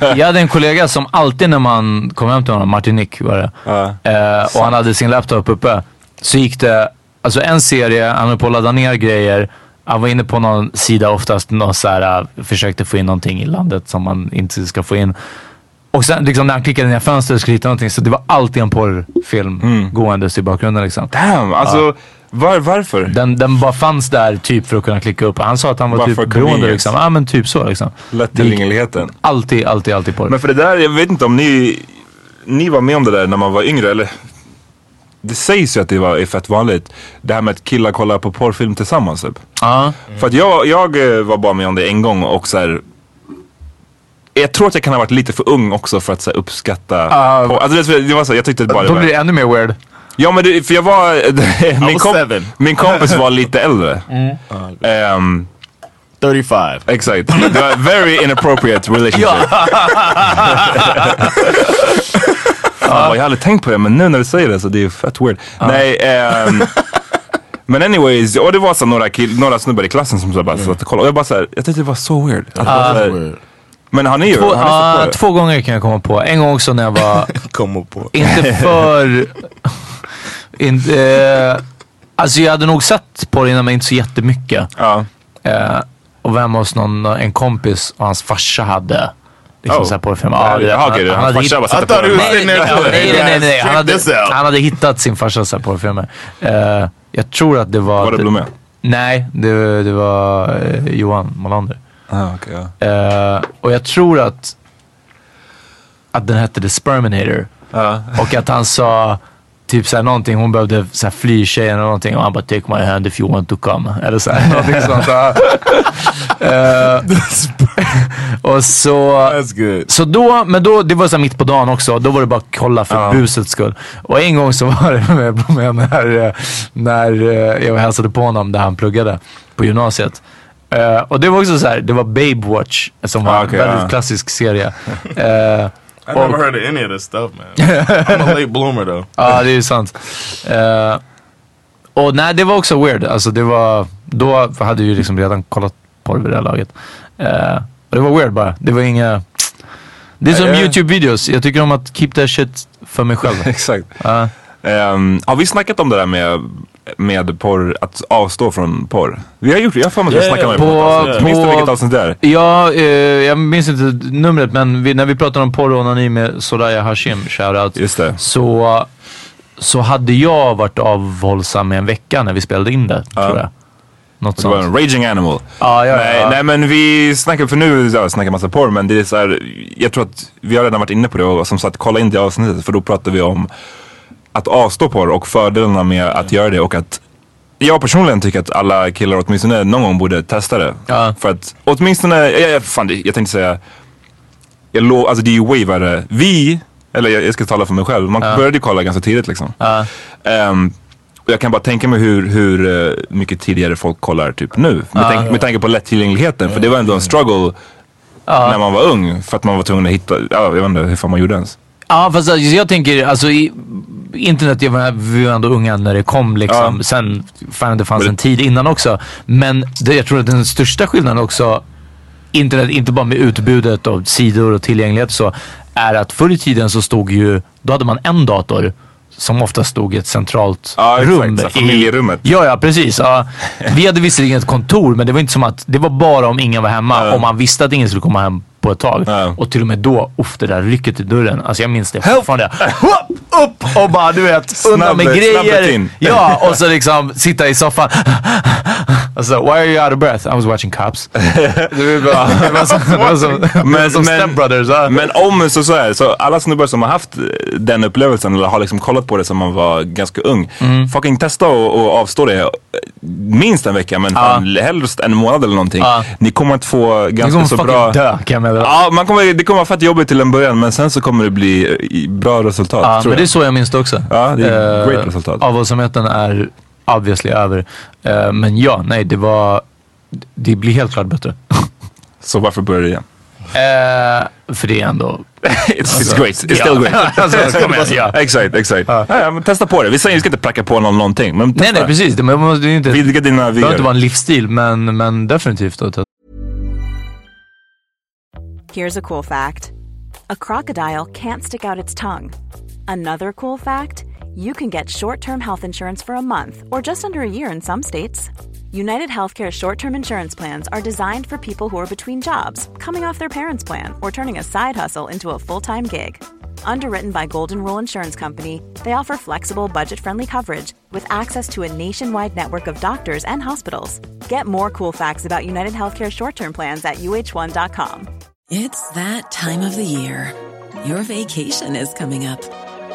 Jag hade en kollega som alltid när man kom hem till honom, Martin Nick var det, Ja. eh, och han hade sin laptop uppe, så gick det, alltså en serie, han höll på att ladda ner grejer, han var inne på någon sida oftast, någon så här, eh, försökte få in någonting i landet som man inte ska få in. Och sen liksom när han klickade ner fönstret och skulle hitta någonting, så det var alltid en porrfilm gåendes i bakgrunden liksom. Damn, alltså var, varför? Den, den bara fanns där typ för att kunna klicka upp. Han sa att han var Bara typ beroende liksom. Ja men typ så liksom. Lättillgängligheten. Alltid, alltid, alltid porr. Men för det där, jag vet inte om ni, ni var med om det där när man var yngre eller? Det sägs ju att det var, är fett vanligt. Det här med att killar kollar på porrfilm tillsammans typ. Ja. För att jag, jag eh, var bara med om det en gång och så här. Jag tror att jag kan ha varit lite för ung också för att så här, uppskatta Ah. porr. Alltså det, det var så, jag tyckte bara det Då var... blir det ännu mer weird. Ja men det, för jag var, min, was kom, seven. min kompis var lite äldre. Ehm, 35. exakt. Det var very inappropriate relationship. Ja, jag har aldrig tänkt på det men nu när du säger det så det är fett weird. Nej, ehm, Men anyways, och det var så några, kill, några snubbar i klassen som så bara satt och kollade. Och jag bara såhär, jag tyckte det var så weird. Här- men har ni ju, Två, ah, två gånger kan jag komma på. En gång också när jag var Komma på. inte för... inte, eh, alltså jag hade nog sett på det innan men inte så jättemycket. Ja. Eh, och vem hos någon, en kompis och hans farsa hade liksom Oh. så här porrfilm. Ja, det- ja, okej, hans hade hitt- på nej, nej, nej. Han, hade, han hittat sin farsa så här porrfilmer. Eh, jag tror att det var... Var det Blomé? Nej, det, det var eh, Johan Molander. Ah, okay, ja. Eh, och jag tror att, att den hette The Sperminator. Och att han sa typ såhär någonting, hon behövde såhär fly tjejen eller någonting och han bara take my hand if you want to come. Eller såhär, någonting sånt. Eh, och så... Så då, men då, det var så här mitt på dagen också. Då var det bara att kolla för Ja. busets skull. Och en gång så var det med, med när, när eh, jag hälsade på honom där han pluggade på gymnasiet. Eh, och det var också så här, det var Babe Watch som var Ah, okej, en väldigt ja. klassisk serie. Eh, I never heard of any of this stuff man. I'm a late bloomer though. Ja, det är ju sant. Eh, och nej, det var också weird. Alltså det var, då hade ju liksom redan kollat på det vid det här laget. Eh, och det var weird bara. Det var inga... Det är som jag- YouTube-videos. Jag tycker om att keep that shit för mig själv. Exakt. Ja. Ehm, har vi snackat om det där med, med porr, att avstå från porr? Vi har gjort det, jag har för mig att vi Ja, snackade om det på- på. Minns du vilket avsnitt det är? Ja, eh, jag minns inte numret men vi, när vi pratade om porr och onani med Soraya Hashim, shoutout. Just det. Så, så hade jag varit avhållsam med en vecka när vi spelade in det, Ja. tror jag. Något Det var en sånt. raging animal. Ja, ja, nej, ja. nej men vi snackar, för nu ja, snackar massa porr men det är så här, jag tror att vi har redan varit inne på det och som sagt kolla in det avsnittet för då pratar vi om att avstå porr och fördelarna med att göra det och att jag personligen tycker att alla killar åtminstone någon gång borde testa det. Ja. För att åtminstone, jag, fan, det- jag tänkte säga, jag lov, alltså det är ju way värre. Vi, eller jag, jag ska tala för mig själv, man Ja. började ju kolla ganska tidigt liksom. Ja. Ehm, och jag kan bara tänka mig hur, hur eh, mycket tidigare folk kollar typ nu. Med, tanke, med tanke på lättillgängligheten. För det var ändå en struggle när man var ung. För att man var tvungen att hitta, ja, jag vet inte hur fan man gjorde ens. Ja, fast alltså, jag tänker, alltså i, internet, jag var, vi var ändå unga när det kom liksom. Ja. Sen, fan det fanns en tid innan också. Men det, jag tror att den största skillnaden också, internet, inte bara med utbudet av sidor och tillgänglighet och så, är att förr i tiden så stod ju, då hade man en dator som ofta stod i ett centralt Ja, exakt. rum. Här, familjerummet. Ja, ja precis. Ja. Vi hade visserligen ett kontor, men det var inte som att det var bara om ingen var hemma. Ja. Om man visste att ingen skulle komma hem på ett tag. Ja. Och till och med då, uff det där rycket i dörren. Alltså jag minns det fortfarande. Upp och bara du vet, undan med grejer. Ja, och så liksom sitta i soffan. Alltså, why are you out of breath? I was watching Cops. Det var bara- det var som, det var som, det var som Step Brothers. ja. men om så, så är så alla snubbar som har haft eh, den upplevelsen eller har liksom kollat på det som man var ganska ung. Mm. Fucking testa och, och avstå det eh, minst en vecka men fan, helst en månad eller någonting. Ja. Ni kommer att få ganska kommer så bra... dö kan jag. Ja, man kommer, det kommer vara fett jobbigt till en början men sen så kommer det bli eh, bra resultat. Ja, men det är jag. så jag minns det också. Ja, det är Eh, great resultat. Avhållsamheten är obviously över. Eh, men ja, nej, det var... Det blir helt klart bättre. Så varför börjar det igen? Eh, för det är ändå... It's, it's great, it's still great. Alltså, kom igen, ja. Exakt, exakt. Ja. Ja, men testa på det. Vi säger vi ska inte pracka på någon någonting. Men testa. Nej, nej, precis. Det, man måste, inte, det Vidga dina behöver inte vara en livsstil, men, men definitivt. Att, Here's a cool fact a crocodile can't stick out its tongue. Another cool fact you can get short term health insurance for a month or just under a year in some states. United Healthcare short term insurance plans are designed for people who are between jobs, coming off their parents' plan, or turning a side hustle into a full time gig. Underwritten by Golden Rule Insurance Company, they offer flexible, budget friendly coverage with access to a nationwide network of doctors and hospitals. Get more cool facts about United Healthcare short term plans at uh1.com. It's that time of the year. Your vacation is coming up.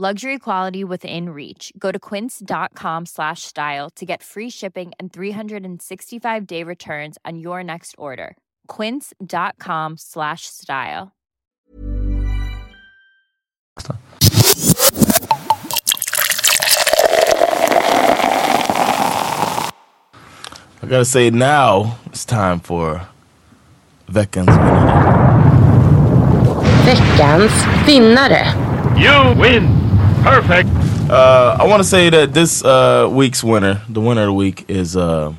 Luxury quality within reach. Go to quince.com slash style to get free shipping and 365 day returns on your next order. Quince.com slash style. I gotta say now it's time for veckans vinnare. Veckans vinnare. You win! Perfect! Uh, I want to say that this uh, week's winner, the winner of the week, is a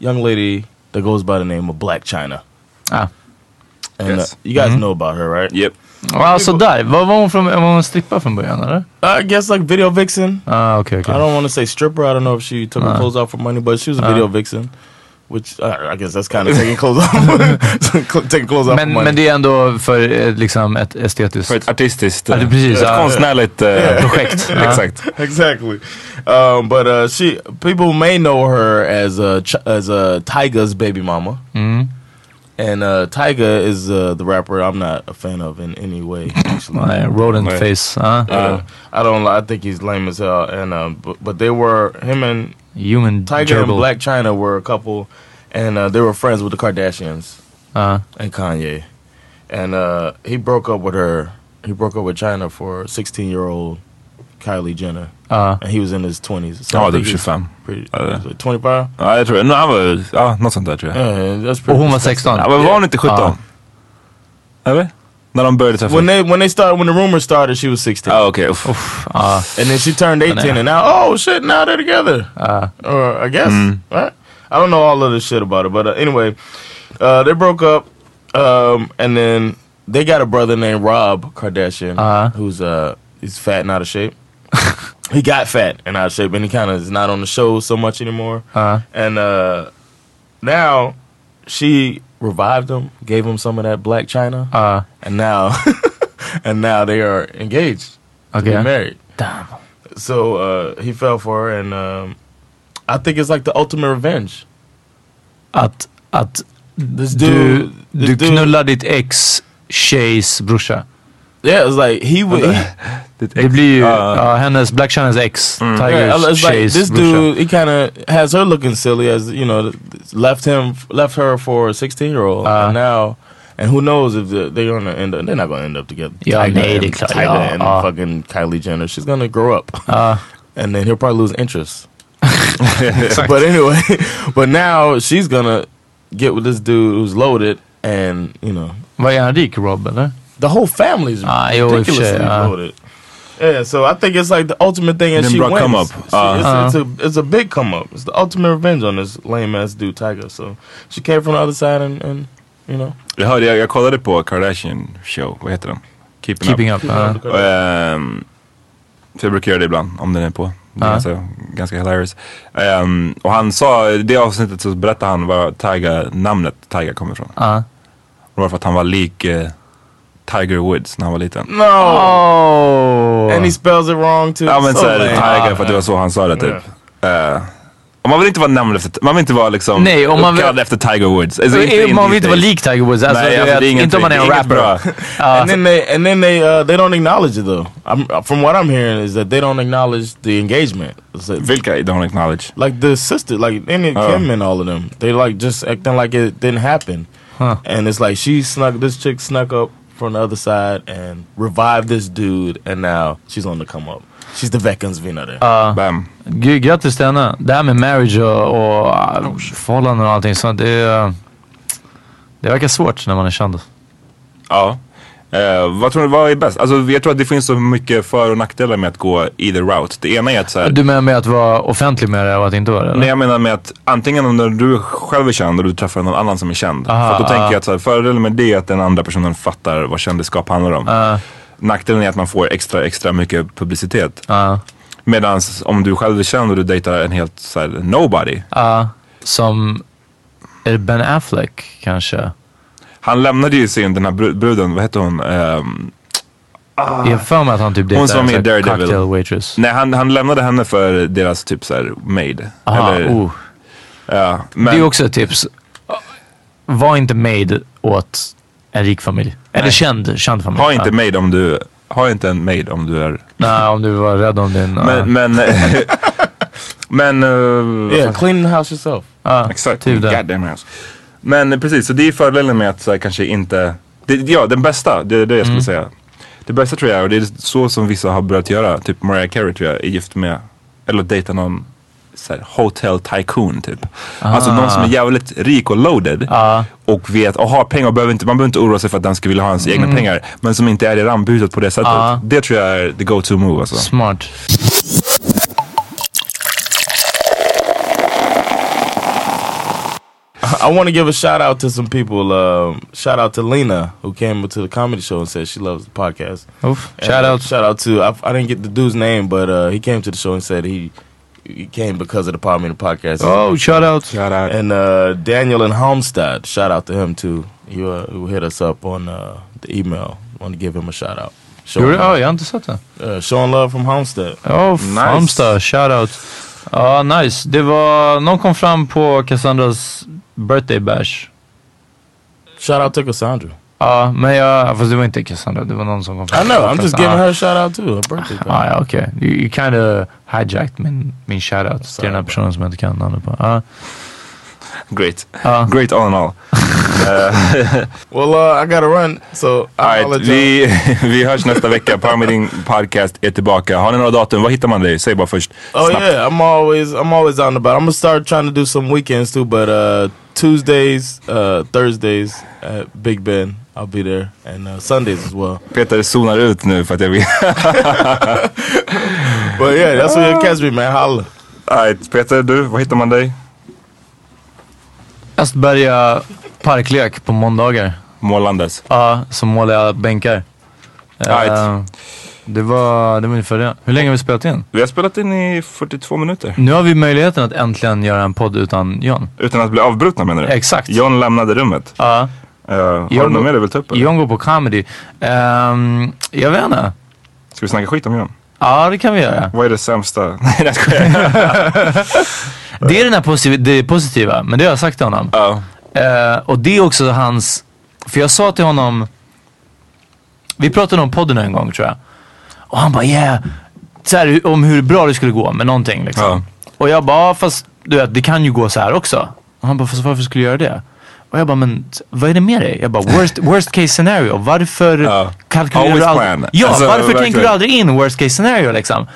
young lady that goes by the name of Black China. Ah. And Yes. uh, you guys Mhm. know about her, right? Yep. Ja, alltså där. Var, var hon från, var hon strippa från början eller? I guess like video vixen. Ah, okay, okay. I don't want to say stripper. I don't know if she took her Ah. clothes off for money, but she was a Ah. video vixen. Which uh, I guess that's kind of taking clothes off. taking clothes off Men, for money. men det är ändå för eh, liksom ett estetiskt... För ett artistiskt, Ja, det är precis. ett ja. konstnärligt eh, Yeah. projekt. Ja. Exakt. exactly. Um, but uh, she people may know her as a as a Tyga's baby mama. Mm. And uh, Tyga is uh, the rapper I'm not a fan of in any way. Actually, Nej, rodent face. Ja. Uh, I don't. I think he's lame as hell. And uh, but, but they were him and Human Tiger gerbil. and Black China were a couple, and uh, they were friends with the Kardashians Ja. and Kanye. And uh, he broke up with her. He broke up with China for 16 year old Kylie Jenner. Ja. And he was in his 20s. So Ja, I think typ 25. Pretty, Ja, was 25? Ja, jag tror det. No, han var, ja, något sånt där tror jag. Yeah, that's pretty Och hon var disgusting. 16. Ja, men var hon inte 17? Ja. Eller? När de började träffas? When they when they started when the rumors started, she was 16. Ah, okej. uff. Ja. And then she turned 18 yeah. and now oh shit now they're together. Ja. Or I guess Mm. right. I don't know all of this shit about it, but uh, anyway, uh, they broke up, um, and then they got a brother named Rob Kardashian, Uh-huh. who's uh he's fat and out of shape. he got fat and out of shape, and he kind of is not on the show so much anymore. Ja. And uh, now she revived him, gave him some of that black china, Ja. and now and now they are engaged to be married. Damn. So uh, he fell for her, and um, I think it's like the ultimate revenge. Att, att This du, dude, du this dude- knullar ditt ex tjejs brorsa. Yeah, it's like he would. He, Det blir ju uh, Ja. ja, hennes, Black Chinas ex, mm. yeah, Tigers it's like tjejs this dude. He kind of has her looking silly, as you know, left him, left her for a sixteen year old, Uh. and now. And who knows if the- they're gonna end up? They're not gonna end up together. Yeah, Tyga nej, and, det är klart. Ja, and ja. fucking Kylie Jenner. She's gonna grow up, Ja. and then he'll probably lose interest. but anyway, but now she's gonna get with this dude who's loaded, and you know, Vad är han rik Rob eller? the whole family's Ah, jo, i och för ridiculously loaded. Yeah, so I think it's like the ultimate thing, and she wins. come up. She- Uh. it's, it's a it's a big come up. It's the ultimate revenge on this lame ass dude Tiger. So she came from the other side, and, and you know, Jag hörde, jag, jag kollade på Kardashian show, vad heter den? Keeping, Keeping up. Up Och, ehm, så jag brukar göra det ibland om den är på. Det är Ja. ganska, ganska hilarious. Ehm, och han sa, i det avsnittet så berättade han var Tiger, namnet Tiger kommer ifrån. Ja. Det var för att han var lik eh, Tiger Woods när han var liten. no, And he spells it wrong too. Ja men So såhär lame. Tiger för att det var så han sa det typ. Och man vill inte vara namn efter, man vill inte vara liksom Nej, om man vill- efter Tiger Woods. Alltså, Eh, man vill inte vara these lik Tiger Woods. Alltså, Nej, du alltså, vet, det är inte om man är en det rapper. bra. And then they and then they uh, they don't acknowledge it though. I'm, from what I'm hearing is that they don't acknowledge the engagement. It's like, Vilka don't acknowledge? like the sister, like any Oh. Kim and all of them, they like just acting like it didn't happen. Huh. And it's like she snuck this chick snuck up from the other side and revived this dude, and now she's on the come up. She's the veckans vinnare. Bam. Gud, grattis till henne. Det här med marriage och, och uh, förhållanden och allting sånt. Det, är, det verkar svårt när man är känd. Ja. Eh, vad tror ni, vad är bäst? Alltså jag tror att det finns så mycket för och nackdelar med att gå either route. Det ena är att så här, Du menar med att vara offentlig med det och att inte vara det? eller? Nej jag menar med att antingen om du själv är känd och du träffar någon annan som är känd. Aha, för att då tänker ah. jag att så här, fördelen med det är att den andra personen fattar vad kändisskap handlar om. Ja. Nackdelen är att man får extra, extra mycket publicitet. Ja. Medan om du själv är känd och du dejtar en helt så här, nobody. Ja. Som, är det Ben Affleck kanske? Han lämnade ju sin, den här bru- bruden, vad heter hon? Ehm, Jag har för mig att han typ Hon som var med i Daredevil. cocktail waitress. Nej, han, han lämnade henne för deras typ såhär maid. Aha, oh. ja, men, Det är också ett tips. Var inte maid åt en rik familj. Eller känd, känd familj. ha inte maid om du, ha inte en maid om du är... Nej, om du var rädd om din... Men, men, men... eh, Yeah, clean the house yourself. Ja, Exakt. typ. Goddamn house. Men precis, så det är fördelen med att så här, kanske inte... Det, ja, den bästa, det är det jag skulle Mm. säga. Det bästa tror jag, och det är så som vissa har börjat göra, typ Mariah Carey tror jag är gift med, eller dejtar någon så här, hotel tycoon typ. Alltså någon som är jävligt rik och loaded Ja. och vet och har pengar och behöver inte, man behöver inte oroa sig för att den ska vilja ha hans egna pengar. Men som inte är i rampljuset på det sättet. Ja. Det tror jag är the go-to move alltså. Smart. I want to give a shout out to some people. Um, shout out to Lena who came to the comedy show and said she loves the podcast. Oof. And, Shout uh, out. Shout out to I, I didn't get the dude's name, but uh, he came to the show and said he he came because of the Power Meter podcast. Oh, shout out. Shout out. And uh, Daniel in Homestead, shout out to him too. He, uh, who hit us up on uh, the email. Want to give him a shout out. Showing Gjorde, ja, love, jag har inte sett det. uh, showing love from Homestead. Oh, Nice. Halmstad, shout out. Ja, nice. Det var, någon kom fram på Cassandras birthday bash. Shout out to Cassandra. Ja, men jag, fast det var inte Cassandra, det var någon som kom I fram. know. I'm just giving her a shout out too. Her birthday. Ah, ja, okej. You, you kind of hijacked min, min shoutout till den här personen som jag inte kan namnet på. Ja. Great. Ja. Great all in all. Well, uh, I gotta run, so All right, vi, vi hörs nästa vecka. Power Meeting Podcast är tillbaka. Har ni några datum? Var hittar man dig? Säg bara först. Oh Snabbt. yeah, I'm always I'm always on about. I'm gonna start trying to do some weekends too, but uh, Tuesdays, uh, Thursdays at Big Ben, I'll be there, and uh, Sundays as well. Peter zonar ut nu för att jag vill... But yeah, that's where you catch me, man. Holla. All right, Peter, du, var hittar man dig? Östberga parklek på måndagar. Målandes. Ja, så målar jag bänkar. Right. Det, var, det var ungefär det. Hur länge har vi spelat in? Vi har spelat in i 42 minuter. Nu har vi möjligheten att äntligen göra en podd utan John. Utan att bli avbrutna menar du? Exakt. John lämnade rummet. Ja. Uh, har du John- något mer du vill ta upp? eller? John går på comedy. Ehm, jag vet inte. Ska vi snacka skit om John? Ja, det kan vi göra. Vad är det sämsta? Nej, jag skojar. Det är den här positiva, det positiva, men det har jag sagt till honom. Ja. Eh, och det är också hans, för jag sa till honom, vi pratade om podden en gång tror jag. Och han bara yeah, så här, om hur bra det skulle gå med någonting liksom. Ja. Och jag bara, "Ja, fast du vet, det kan ju gå så här också. Och han bara, fast varför skulle jag göra det? Och jag bara, men vad är det med dig? Jag bara, worst, worst case scenario. Varför Ja. kalkylerar du aldrig? Ja, Alltså, varför tänker verkligen. du aldrig in worst case scenario liksom?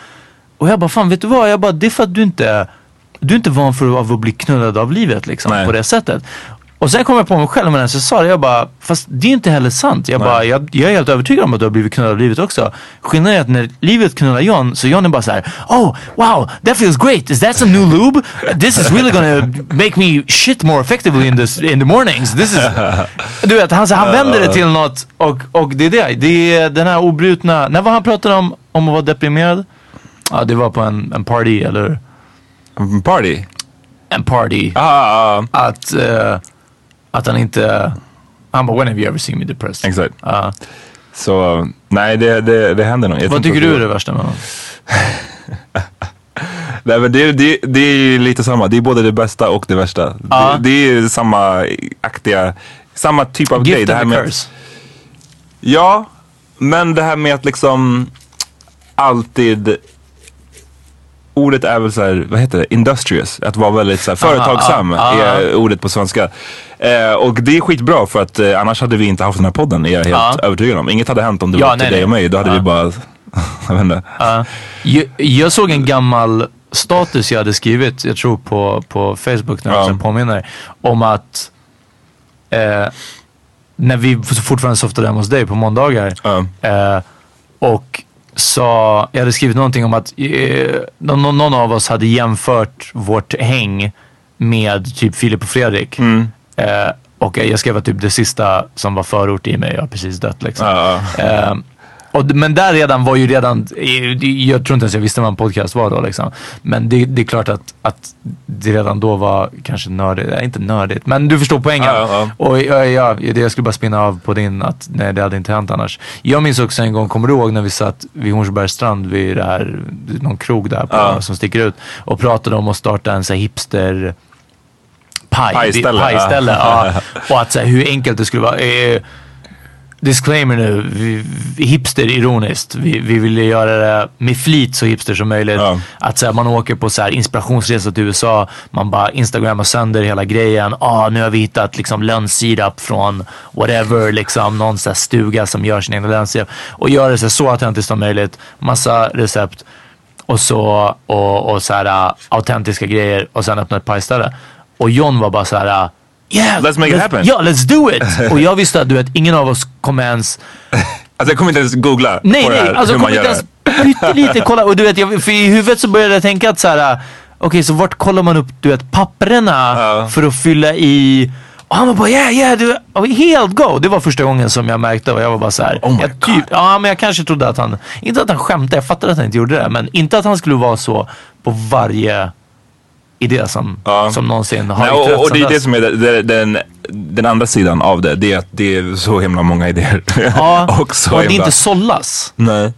Och jag bara, fan vet du vad? Jag bara, det är för att du inte, du är inte van för av att bli knullad av livet liksom Nej. på det sättet. Och sen kom jag på mig själv medan jag sa det, jag bara, fast det är inte heller sant. Jag, Nej. bara, jag, jag är helt övertygad om att du har blivit knullad av livet också. Skillnaden är att när livet knullar John, så John är bara så här: oh wow, that feels great, is that some new lube? This is really gonna make me shit more effectively in, this, in the mornings. This is... Du vet, han, så han vänder det till något och, och det är det. Det är den här obrutna, när var han pratade om, om att vara deprimerad? Ja, det var på en, en party eller Party? en party. Ah, ah, ah. Att, eh, att han inte, han bara when have you ever seen me depressed? exakt. Ja. Så nej, det, det, det händer nog. Vad tycker du är det värsta med honom? Nej, men det, det, det är ju lite samma. Det är både det bästa och det värsta. Ja. Det, det är samma aktiga, samma typ av grej. Det här med a att- curse. Ja, men det här med att liksom alltid Ordet är väl såhär, vad heter det, industrious. Att vara väldigt såhär, företagsam ah, ah. är ordet på svenska. Eh, och det är skitbra för att eh, annars hade vi inte haft den här podden, är jag helt Ja. övertygad om. Inget hade hänt om det Ja, var upp till nej, dig nej. och mig. Då hade vi bara, jag vet inte. Ja. jag, jag såg en gammal status jag hade skrivit, jag tror på, på Facebook när Ja. jag ja. påminner, om att eh, när vi fortfarande softade hemma hos dig på måndagar eh, och sa, jag hade skrivit någonting om att eh, någon, någon av oss hade jämfört vårt häng med typ Filip och Fredrik. Mm. Eh, och jag skrev att typ det sista som var förort i mig har precis dött liksom. Ja. Eh, Och, men där redan var ju redan, jag tror inte ens jag visste vad en podcast var då liksom. Men det, det är klart att, att det redan då var kanske nördigt, nej, inte nördigt, men du förstår poängen. Ja, ja, Och ja, ja, jag skulle bara spinna av på din att nej det hade inte hänt annars. Jag minns också en gång, kommer du ihåg när vi satt vid Hornsbergs strand vid det här, någon krog där på, som sticker ut och pratade om att starta en så här hipster paj, Pajställe, pajställe ja. ja. Och att så här, hur enkelt det skulle vara. Eh, disclaimer nu, vi, hipster ironiskt. Vi, vi ville göra det med flit så hipster som möjligt. Att så här, man åker på så här, inspirationsresa till USA, man bara instagrammar sönder hela grejen. Ah, nu har vi hittat liksom lönnsirap från whatever, liksom någon så här, stuga som gör sin egen lönnsirap. Och gör det så, så autentiskt som möjligt. Massa recept och så och, och så här, autentiska grejer och sen öppna ett pajställe. Och John var bara så här. Äh, Yeah, Let's make it happen." Ja, let's do it! Och jag visste att du vet, ingen av oss kommer ens Alltså jag kommer inte ens googla Nej, på det nej, här, alltså hur jag man gör det. ens pyttelite kolla. Och du vet, jag, för i huvudet så började jag tänka att så här, okej så vart kollar man upp du vet papperna för att fylla i och han var bara yeah yeah du helt go. Det var första gången som jag märkte och jag var bara så här. Oh jag typ, ja men jag kanske trodde att han, inte att han skämtade, jag fattade att han inte gjorde det. Men inte att han skulle vara så på varje idé som, som någonsin har Nej, och, och det är det som är det, det, den, den andra sidan av det. Det är att det är så himla många idéer. Ja, och så och det är himla... inte sållas. Nej.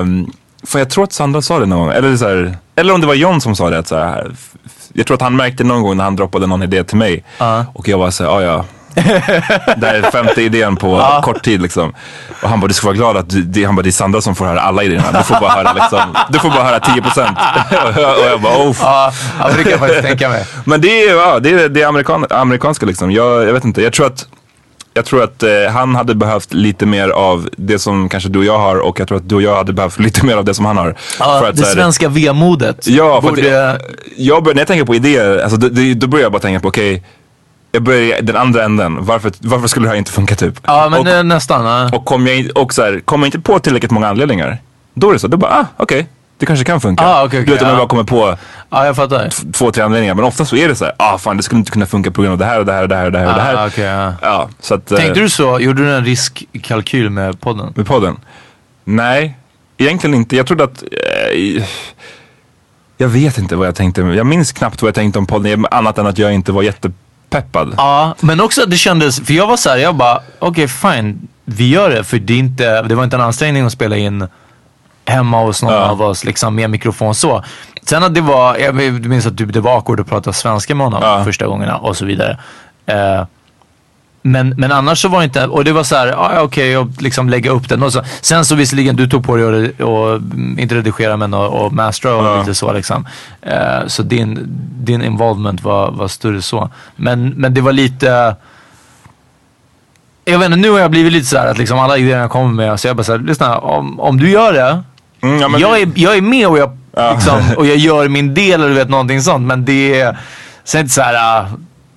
Um, för jag tror att Sandra sa det någon gång. Eller, så här, eller om det var John som sa det. Att så här, jag tror att han märkte någon gång när han droppade någon idé till mig. Och jag var så här, "Ah, ja. Det här är femte idén på kort tid liksom. Och han bara, du ska vara glad att du, han bara, det är Sandra som får höra alla idéerna. Du får bara höra liksom, du får bara höra 10 procent. och jag bara, oh. Ja, ja, det kan jag faktiskt tänka mig. Men det är, ja, det är det amerikan, amerikanska liksom. Jag, jag vet inte, jag tror att jag tror att eh, han hade behövt lite mer av det som kanske du och jag har och jag tror att du och jag hade behövt lite mer av det som han har. Ja, att, det här, svenska vemodet. Ja, för att borde... jag, jag börjar, när jag tänker på idéer, alltså, då, då, då börjar jag bara tänka på okej, jag börjar den andra änden. Varför, varför skulle det här inte funka typ? Ja, men och, eh, nästan. Ja. och kommer jag, in- och så här, kommer jag inte på tillräckligt många anledningar, då är det så. Då bara, ah, okej, det kanske kan funka. Ah, okej, okej, du vet om jag ja. bara kommer på Ja, jag fattar. två, tre anledningar. Men ofta så är det så här, ah fan det skulle inte kunna funka på grund av det här och det här och det här och det här. Och det här. Ah, okej, ja. Ja, så att, eh, Tänkte du så? Gjorde du en riskkalkyl med podden? med podden? Nej, egentligen inte. Jag trodde att... Eh, jag vet inte vad jag tänkte. Jag minns knappt vad jag tänkte om podden. Annat än att jag inte var jättepeppad. Ja, men också det kändes, för jag var så här, jag bara, okej fine, vi gör det. För det, inte, det var inte en ansträngning att spela in hemma hos någon Ja. av oss liksom med mikrofon så. Sen att det var, jag minns att det var awkward att prata svenska med honom Ja. första gångerna och så vidare. Eh, men, men annars så var det inte, och det var så här, ah, ja, okej, och liksom lägga upp den. Och så, sen så visserligen, du tog på dig att och, mm, inte redigera men och, och mastera och Ja. lite så liksom. Eh, så din, din involvement var, var större så. Men, men det var lite, jag vet inte, nu har jag blivit lite så här att liksom alla idéer jag kommer med, så jag bara såhär, lyssna, om, om du gör det, Mm, ja, jag, är, jag är med och jag, liksom, och jag gör min del eller du vet någonting sånt. Men det är, sen inte så här, äh,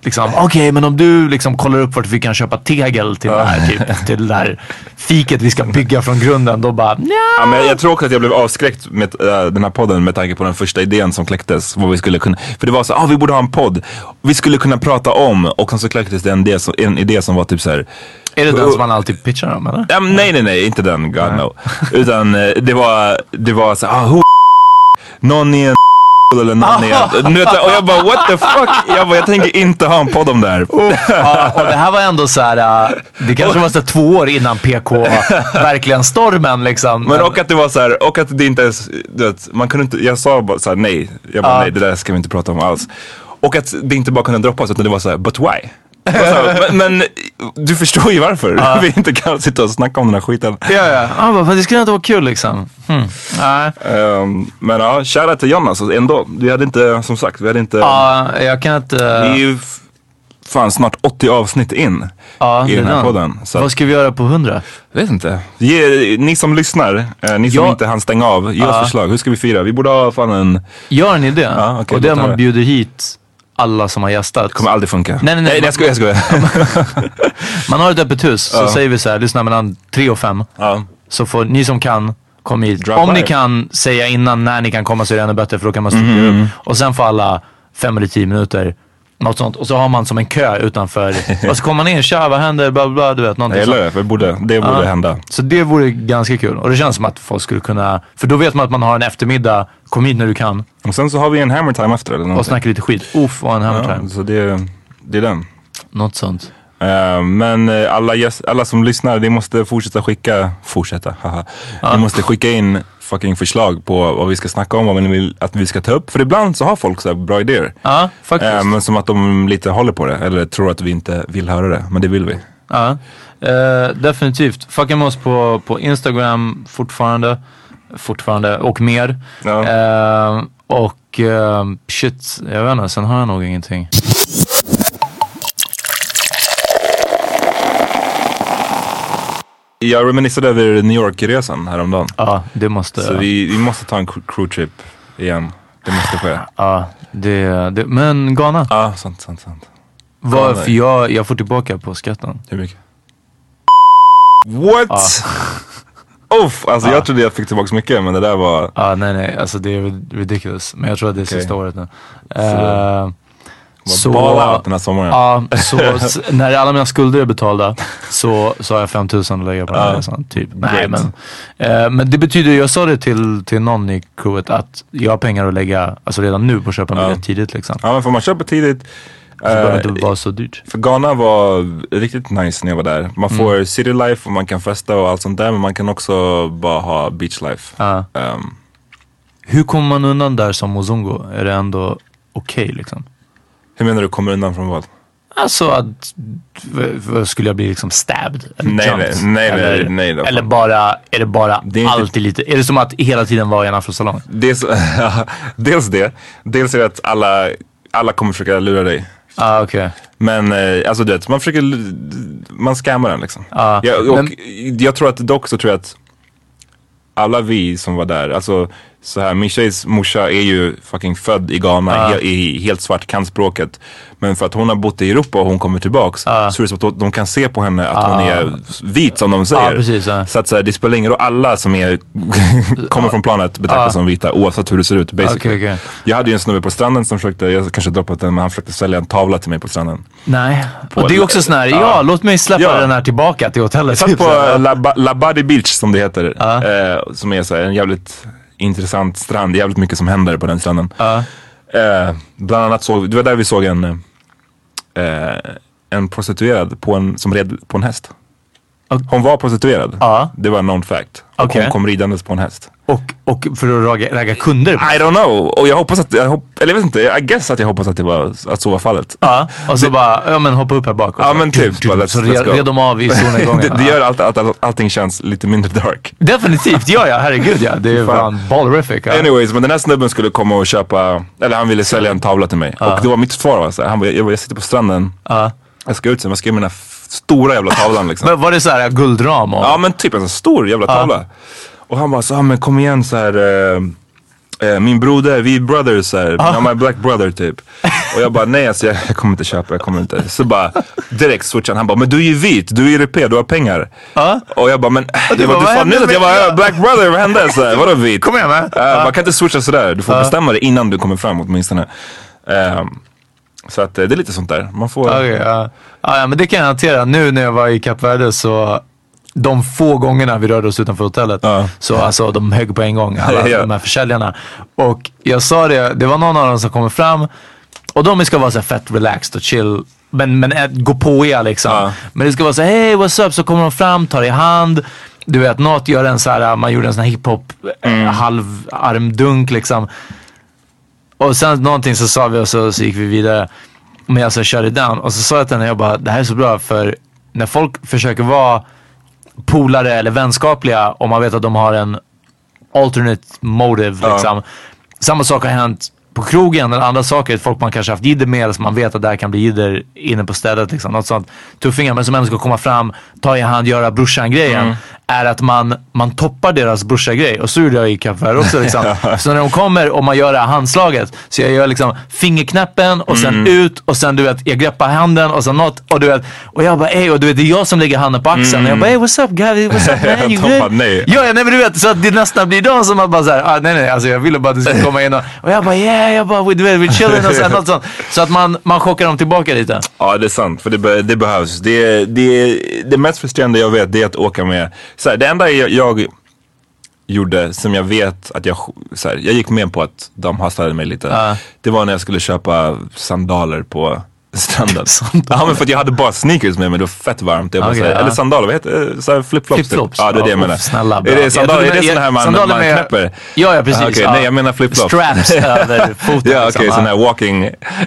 liksom, okej men om du liksom kollar upp vart vi kan köpa tegel till, det här, typ, till det där fiket vi ska bygga från grunden. Då bara, nja. Ja, men jag tror också att jag blev avskräckt med äh, den här podden med tanke på den första idén som kläcktes. Vad vi skulle kunna, för det var så, ah, vi borde ha en podd. Vi skulle kunna prata om och sen så kläcktes det en idé som, en idé som var typ så här. Är det den som man alltid pitchar om eller? Men nej, nej, nej, inte den, God no. Utan eh, det var, det var så ah, who någon är en eller vet, och jag bara what the fuck? Jag bara, jag tänker inte ha en podd om det här. Ja, och det här var ändå så här, äh, det kanske var så två år innan PK verkligen stormen liksom. Men och att det var så här, och att det inte ens, du vet, man kunde inte, jag sa bara så här, nej. Jag bara Ja. nej, det där ska vi inte prata om alls. Och att det inte bara kunde droppas utan det var så här, but why? Men, men du förstår ju varför vi inte kan sitta och snacka om den här skiten. Ja, ja. Ah, bara, men det skulle inte vara kul liksom. Hmm. Nej. Ehm, men ja, shoutout till John alltså ändå. Vi hade inte, som sagt, vi hade inte, Ja, jag kan inte... vi är ju fan snart 80 avsnitt in Ja, i den här podden. Så Vad ska vi göra på 100? jag vet inte. Ge, ni som lyssnar, eh, ni som Ja. inte hann stänga av, ge oss Ja. förslag. Hur ska vi fira? Vi borde ha fan en, Jag har en idé. Ja, okej, och det är att man bjuder hit alla som har gästat. kommer aldrig funka. Nej, nej, nej. nej jag skojar, jag skojar. Man har ett öppet hus, så Ja. säger vi så här, lyssna mellan tre och fem. ja. Så får ni som kan, kom hit. Drop Om by. ni kan säga innan när ni kan komma så är det ännu bättre för då kan man strukturera Mm. upp. Och sen får alla fem eller tio minuter Något sånt. Och så har man som en kö utanför. och så kommer man in, tja vad händer, bla bla, bla du vet. Någonting gillar sånt. det, borde, det borde Ja. hända. Så det vore ganska kul. Och det känns som att folk skulle kunna, för då vet man att man har en eftermiddag, kom hit när du kan Och sen så har vi en hammer time efter eller och någonting. snacka lite skit. Uff, vad en hammer Ja, time. så det, det är den. Något sånt. Eh, men eh, alla, alla som lyssnar, ni måste fortsätta skicka, fortsätta, haha. Ni måste skicka in fucking förslag på vad vi ska snacka om, vad ni vill att vi ska ta upp. För ibland så har folk så bra idéer. Ja, faktiskt. Eh, men som att de lite håller på det, eller tror att vi inte vill höra det. Men det vill vi. Ja, eh, definitivt. Fucka med oss på, på Instagram fortfarande. Fortfarande och mer. Ja. Eh, och eh, shit, jag vet inte, sen har jag nog ingenting. Jag reminissade över New York-resan häromdagen. Ja, det måste... Så vi, vi måste ta en crew trip igen. Det måste ske. Ja, det, det, men Ghana. Ja, sant, sant, sant. Var, för jag, jag får tillbaka på skatten. Hur mycket? What? Uff, alltså jag trodde jag fick tillbaka så mycket men det där var... Ja, nej nej, alltså det är ridiculous. Men jag tror att det är Okej. sista året nu. Eh, Så... Ball out den här sommaren. Ja, så när alla mina skulder är betalda så, så har jag 5000 att lägga på den här resan. Typ. Nej, men, eh, men det betyder, jag sa det till, till någon i crewet att jag har pengar att lägga alltså redan nu på att köpa en biljett tidigt liksom. Ja men får man köpa tidigt. Så det behöver eh, inte vara så dyrt. för Ghana var riktigt nice när jag var där. Man Mm. får city life och man kan festa och allt sånt där men man kan också bara ha beach life. Ja. Ehm, Hur kommer man undan där som Mozungo? Är det ändå okej liksom? Hur menar du kommer undan från vad? Alltså att, skulle jag bli liksom stabbed? Eller Nej, jumped? nej, nej, nej, eller, nej då. eller bara, är det bara Det är inte- alltid lite, är det som att hela tiden vara i en afrosalong? Dels, dels det. Dels är det att alla, alla kommer försöka lura dig. Ah, okej. Men eh, alltså du vet, man försöker, man scammar den liksom. Ja, jag, och men- jag tror att dock så tror jag att alla vi som var där, alltså så här, min tjejs morsa är ju fucking född i Ghana, he, i, helt svart, kan språket. Men för att hon har bott i Europa och hon kommer tillbaks så är det så att de- kan se på henne att hon är vit som de säger. Precis. Så att så här, det spelar ingen roll, alla som är, kommer från planet betraktas som vita oavsett hur det ser ut basically. Okej, okej. Jag hade ju en snubbe på stranden som försökte, jag kanske droppat den, men han försökte sälja en tavla till mig på stranden. Nej. På och det är också sån här, ja, låt mig släppa Ja. den här tillbaka till hotellet. Jag satt på här. La, Beach som det heter. Eh, som är så här, en jävligt intressant strand. Jävligt mycket som händer på den stranden. Ja. Eh, bland annat såg, det var där vi såg en, eh, en prostituerad på en, som red på en häst. Hon var prostituerad. Ja. Det var en known fact. Och Okej. hon kom ridandes på en häst. Och, och för att ragga, ragga kunder? I don't know. Och jag hoppas att, jag hopp, eller jag vet inte, I guess att jag hoppas att det var, att så var fallet. Ja, och så bara, ja men hoppa upp här bak. och Ja så- men typ, bara, let's, så let's red, red de av i solnedgången. det, det Ja. gör allt, att all, allting känns lite mindre dark. Definitivt, ja ja, herregud ja. Det är Fan. fan ballerific. Ja. Anyways, men den här snubben skulle komma och köpa, eller han ville sälja en tavla till mig. Och det var mitt svar var så här, han bara, jag, jag sitter på stranden, Ja. jag ska ut sen, vad ska jag med den här stora jävla tavlan liksom? Men var det så här guldram? Och, ja men typ en stor jävla tavla. Och han bara, så, ah, men kom igen så här. eh, eh, min broder, vi är brothers så här. I'm my black brother typ. Och jag bara, nej alltså jag, jag kommer inte köpa, jag kommer inte. Så bara direkt switchade han, han bara, men du är ju vit, du är europé, du har pengar. Ja. Och jag bara, men jag bara, bara, du fan nyss att jag var black brother, vad hände? Så här, vadå vit? Kom igen med. Uh, Man kan inte switcha sådär, du får bestämma dig innan du kommer fram åtminstone. Ehm, så att eh, det är lite sånt där. Man får... Ja. Ja, ja, men det kan jag hantera. Nu när jag var i Kap Verde så de få gångerna vi rörde oss utanför hotellet Ja. så alltså de högg på en gång, alla Ja. de här försäljarna. Och jag sa det, det var någon av dem som kommer fram och de ska vara så fett relaxed och chill. Men, men äh, gå på er liksom. Ja. Men det ska vara så hej what's up? Så kommer de fram, tar i hand. Du vet, något gör en så här, man gjorde en sån här hiphop Mm. eh, halvarmdunk liksom. Och sen någonting så sa vi och så, så gick vi vidare. Men jag så shut it down. Och så sa jag till henne, jag bara, det här är så bra för när folk försöker vara polare eller vänskapliga och man vet att de har en alternate motive Ja. liksom. Samma sak har hänt på krogen eller andra saker. Folk man kanske haft jidder med eller som man vet att det här kan bli jidder inne på stället. Liksom. Något sånt tuffingar men som ändå ska komma fram, ta i hand, göra brorsan-grejen. Är att man, man toppar deras brorsa-grej. Och så gjorde jag i Cape Verde också. Liksom. så när de kommer och man gör det här handslaget. Så jag gör liksom fingerknäppen och sen Mm. ut och sen du vet, jag greppar handen och sen något. Och du vet, och jag bara ey, och du vet det är jag som lägger handen på axeln. Och jag bara ey what's up guys, what's up man, you good? nej. Ja, nej men du vet så att det nästan blir de som att bara såhär, ah, nej nej alltså jag ville bara att du skulle komma in och, och jag bara yeah, jag bara we chilling och sen något sånt. Så att man, man chockar dem tillbaka lite. Ja, det är sant. För det, be- det behövs. Det, det, det mest frustrerande jag vet det är att åka med... Så här, det enda jag, jag gjorde som jag vet att jag... Så här, jag gick med på att de hasslade mig lite. Ja. Det var när jag skulle köpa sandaler på stranden. ja, men för att jag hade bara sneakers med mig. Det var fett varmt. Jag bara, Okej, så här, ja. Eller sandaler, vad heter det? Så här Flipflops. typ. Flipflops? Ja, det är det jag Ja, menar. uff, snälla, bra. är det sandaler, är det sådana här man, man med- knäpper? Ja, ja, precis. Ah, okej, Ja. Nej, jag menar flipflops. Straps över foten. Ja, okej, liksom. sån här walking...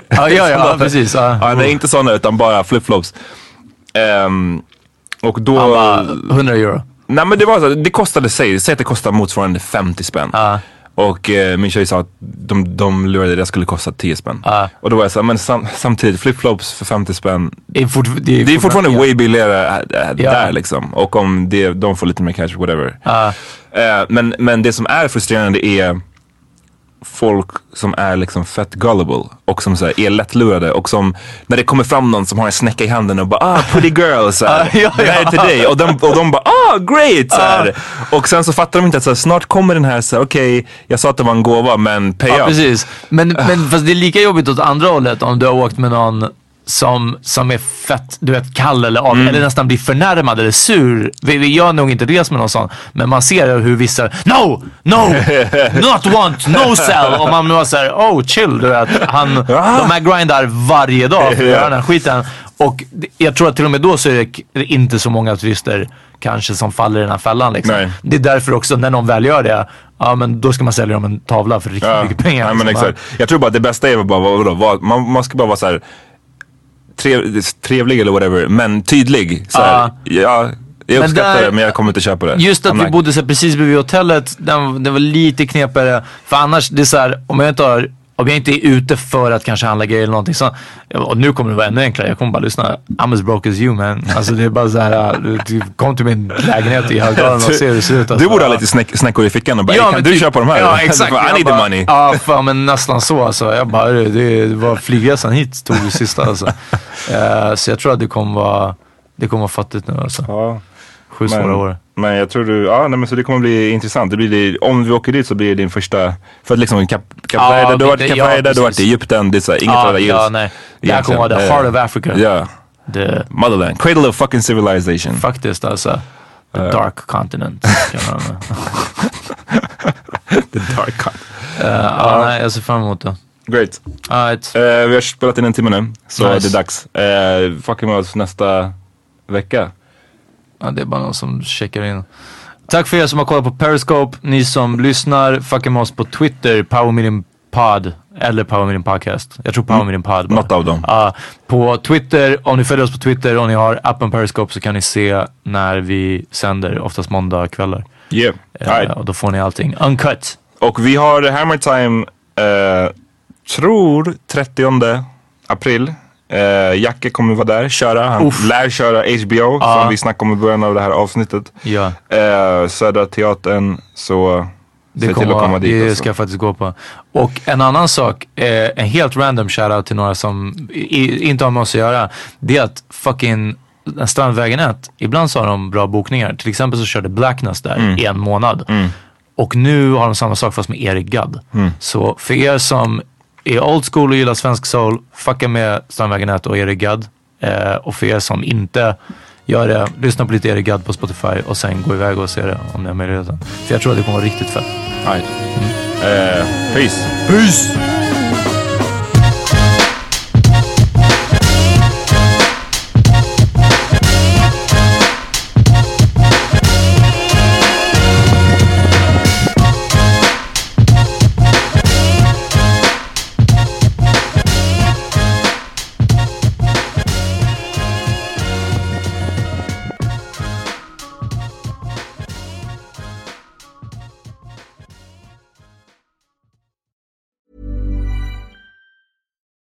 Ja, ja, ja, precis, ja. Ja, nej, inte sådana utan bara flipflops. Ehm, och då... Han bara, 100 euro. Nej men det var så, det kostade sig, säg att det kostar motsvarande 50 spänn. Och eh, min tjej sa att de, de lurade att det skulle kosta 10 spänn. Och då var jag såhär, men sam, samtidigt flipflops för 50 spänn. Det är, fort, det är, Det är fortfarande ja. way billigare äh, äh, Ja. där liksom. Och om det, de får lite mer cash, whatever. Eh, men, men det som är frustrerande är folk som är liksom fett gullible och som så är lättlurade och som när det kommer fram någon som har en snäcka i handen och bara ah pretty girl så här, Ja, ja, det här är till dig och de, och de bara ah great så här. och sen så fattar de inte att så här, snart kommer den här så här, okej jag sa att det var en gåva men pay Ja, up. precis. Men, men fast det är lika jobbigt åt andra hållet om du har åkt med någon som, som är fett, du vet, kall eller av, Mm. eller nästan blir förnärmad eller sur. Vi, vi, har nog inte rest med någon sån, men man ser hur vissa, no, no, not want, no sell. Och man var såhär, oh chill, du vet. Han, de här grindar varje dag för att göra den här skiten. Och det- jag tror att till och med då så är det inte så många turister kanske som faller i den här fällan. Liksom. Det är därför också när någon väl gör det, ja men då ska man sälja dem en tavla för riktigt Ja, mycket pengar. Ja, men liksom. exakt. Jag tror bara att det bästa är bara, vadå, vad, man, man ska bara vara så här trev, trevlig eller whatever, men tydlig. Så här, ja, jag Men uppskattar där- det men jag kommer inte köpa det. Just att I'm vi like- bodde så precis bredvid hotellet, den, det var lite knepigare. För annars, det är så här, om jag inte har om jag inte är ute för att kanske handla grejer eller någonting ja, Och nu kommer det vara ännu enklare. Jag kommer bara lyssna. I'm as broke as you man. Alltså det är bara så här. du- du Kom till min lägenhet i Högdalen och se hur det ser ut. Du alltså. borde ha lite snäck, snäckor i fickan och bara, "Hey, kan du typ- köpa de här? Ja exakt. I Jag need bara, the money. Ja fan men nästan så alltså. Jag bara, det, det var flygresan hit tog det sista alltså. Eh, så jag tror att det kommer vara, det kommer vara fattigt nu alltså. Ja. Sju svåra år. Men jag tror du, ja nej, men så det kommer bli intressant. Det blir det, om vi åker dit så blir det din första, för att liksom Kap, Verde, du har varit i det- Kap ja, Verde, du har varit i. Egypten, det är så här, inget Ja, annat gills. ja, nej. Det här kommer vara the heart of Africa. Ja. The, Motherland, cradle of fucking civilization. faktiskt alltså. The Ja. dark continent. The dark con- Eh, ja, nej, jag ser fram emot det. Great. Alright. Eh, vi har spelat in en timme nu, så Nice. det är dags. Uh, fucking med oss nästa vecka. Ja, det är bara någon som checkar in. Tack för er som har kollat på Periscope. Ni som lyssnar, fucka med oss på Twitter, Power Meeting Pod. Eller Power Meeting Podcast. Jag tror Power Meeting Pod bara. Något av dem. Ja, på Twitter, om ni följer oss på Twitter och ni har appen Periscope så kan ni se när vi sänder, oftast måndagkvällar. Yeah. Eh, Alright. och då får ni allting uncut. Och vi har Hammer Time, eh, tror 30 april. Eh, Jacke kommer vara där, köra. Han Uff. lär köra HBO Ja. som vi snackade om i början av det här avsnittet. Ja. Eh, Södra Teatern, så Det, se till kommer, att komma dit. det alltså. ska jag faktiskt gå på. Och en annan sak, eh, en helt random shoutout till några som i, inte har med oss att göra. Det är att fucking Strandvägen 1, ibland så har de bra bokningar. Till exempel så körde Blackness där Mm. i en månad. Och nu har de samma sak fast med Erik Gadd. Mm. Så för er som är old school och gillar svensk soul, fucka med Strandvägen 1 och Erik Gadd. Eh, och för er som inte gör det, lyssna på lite Erik Gadd på Spotify och sen gå iväg och se det om ni har möjligheten. För jag tror att det kommer vara riktigt fett. Alright. Eh, peace. Peace!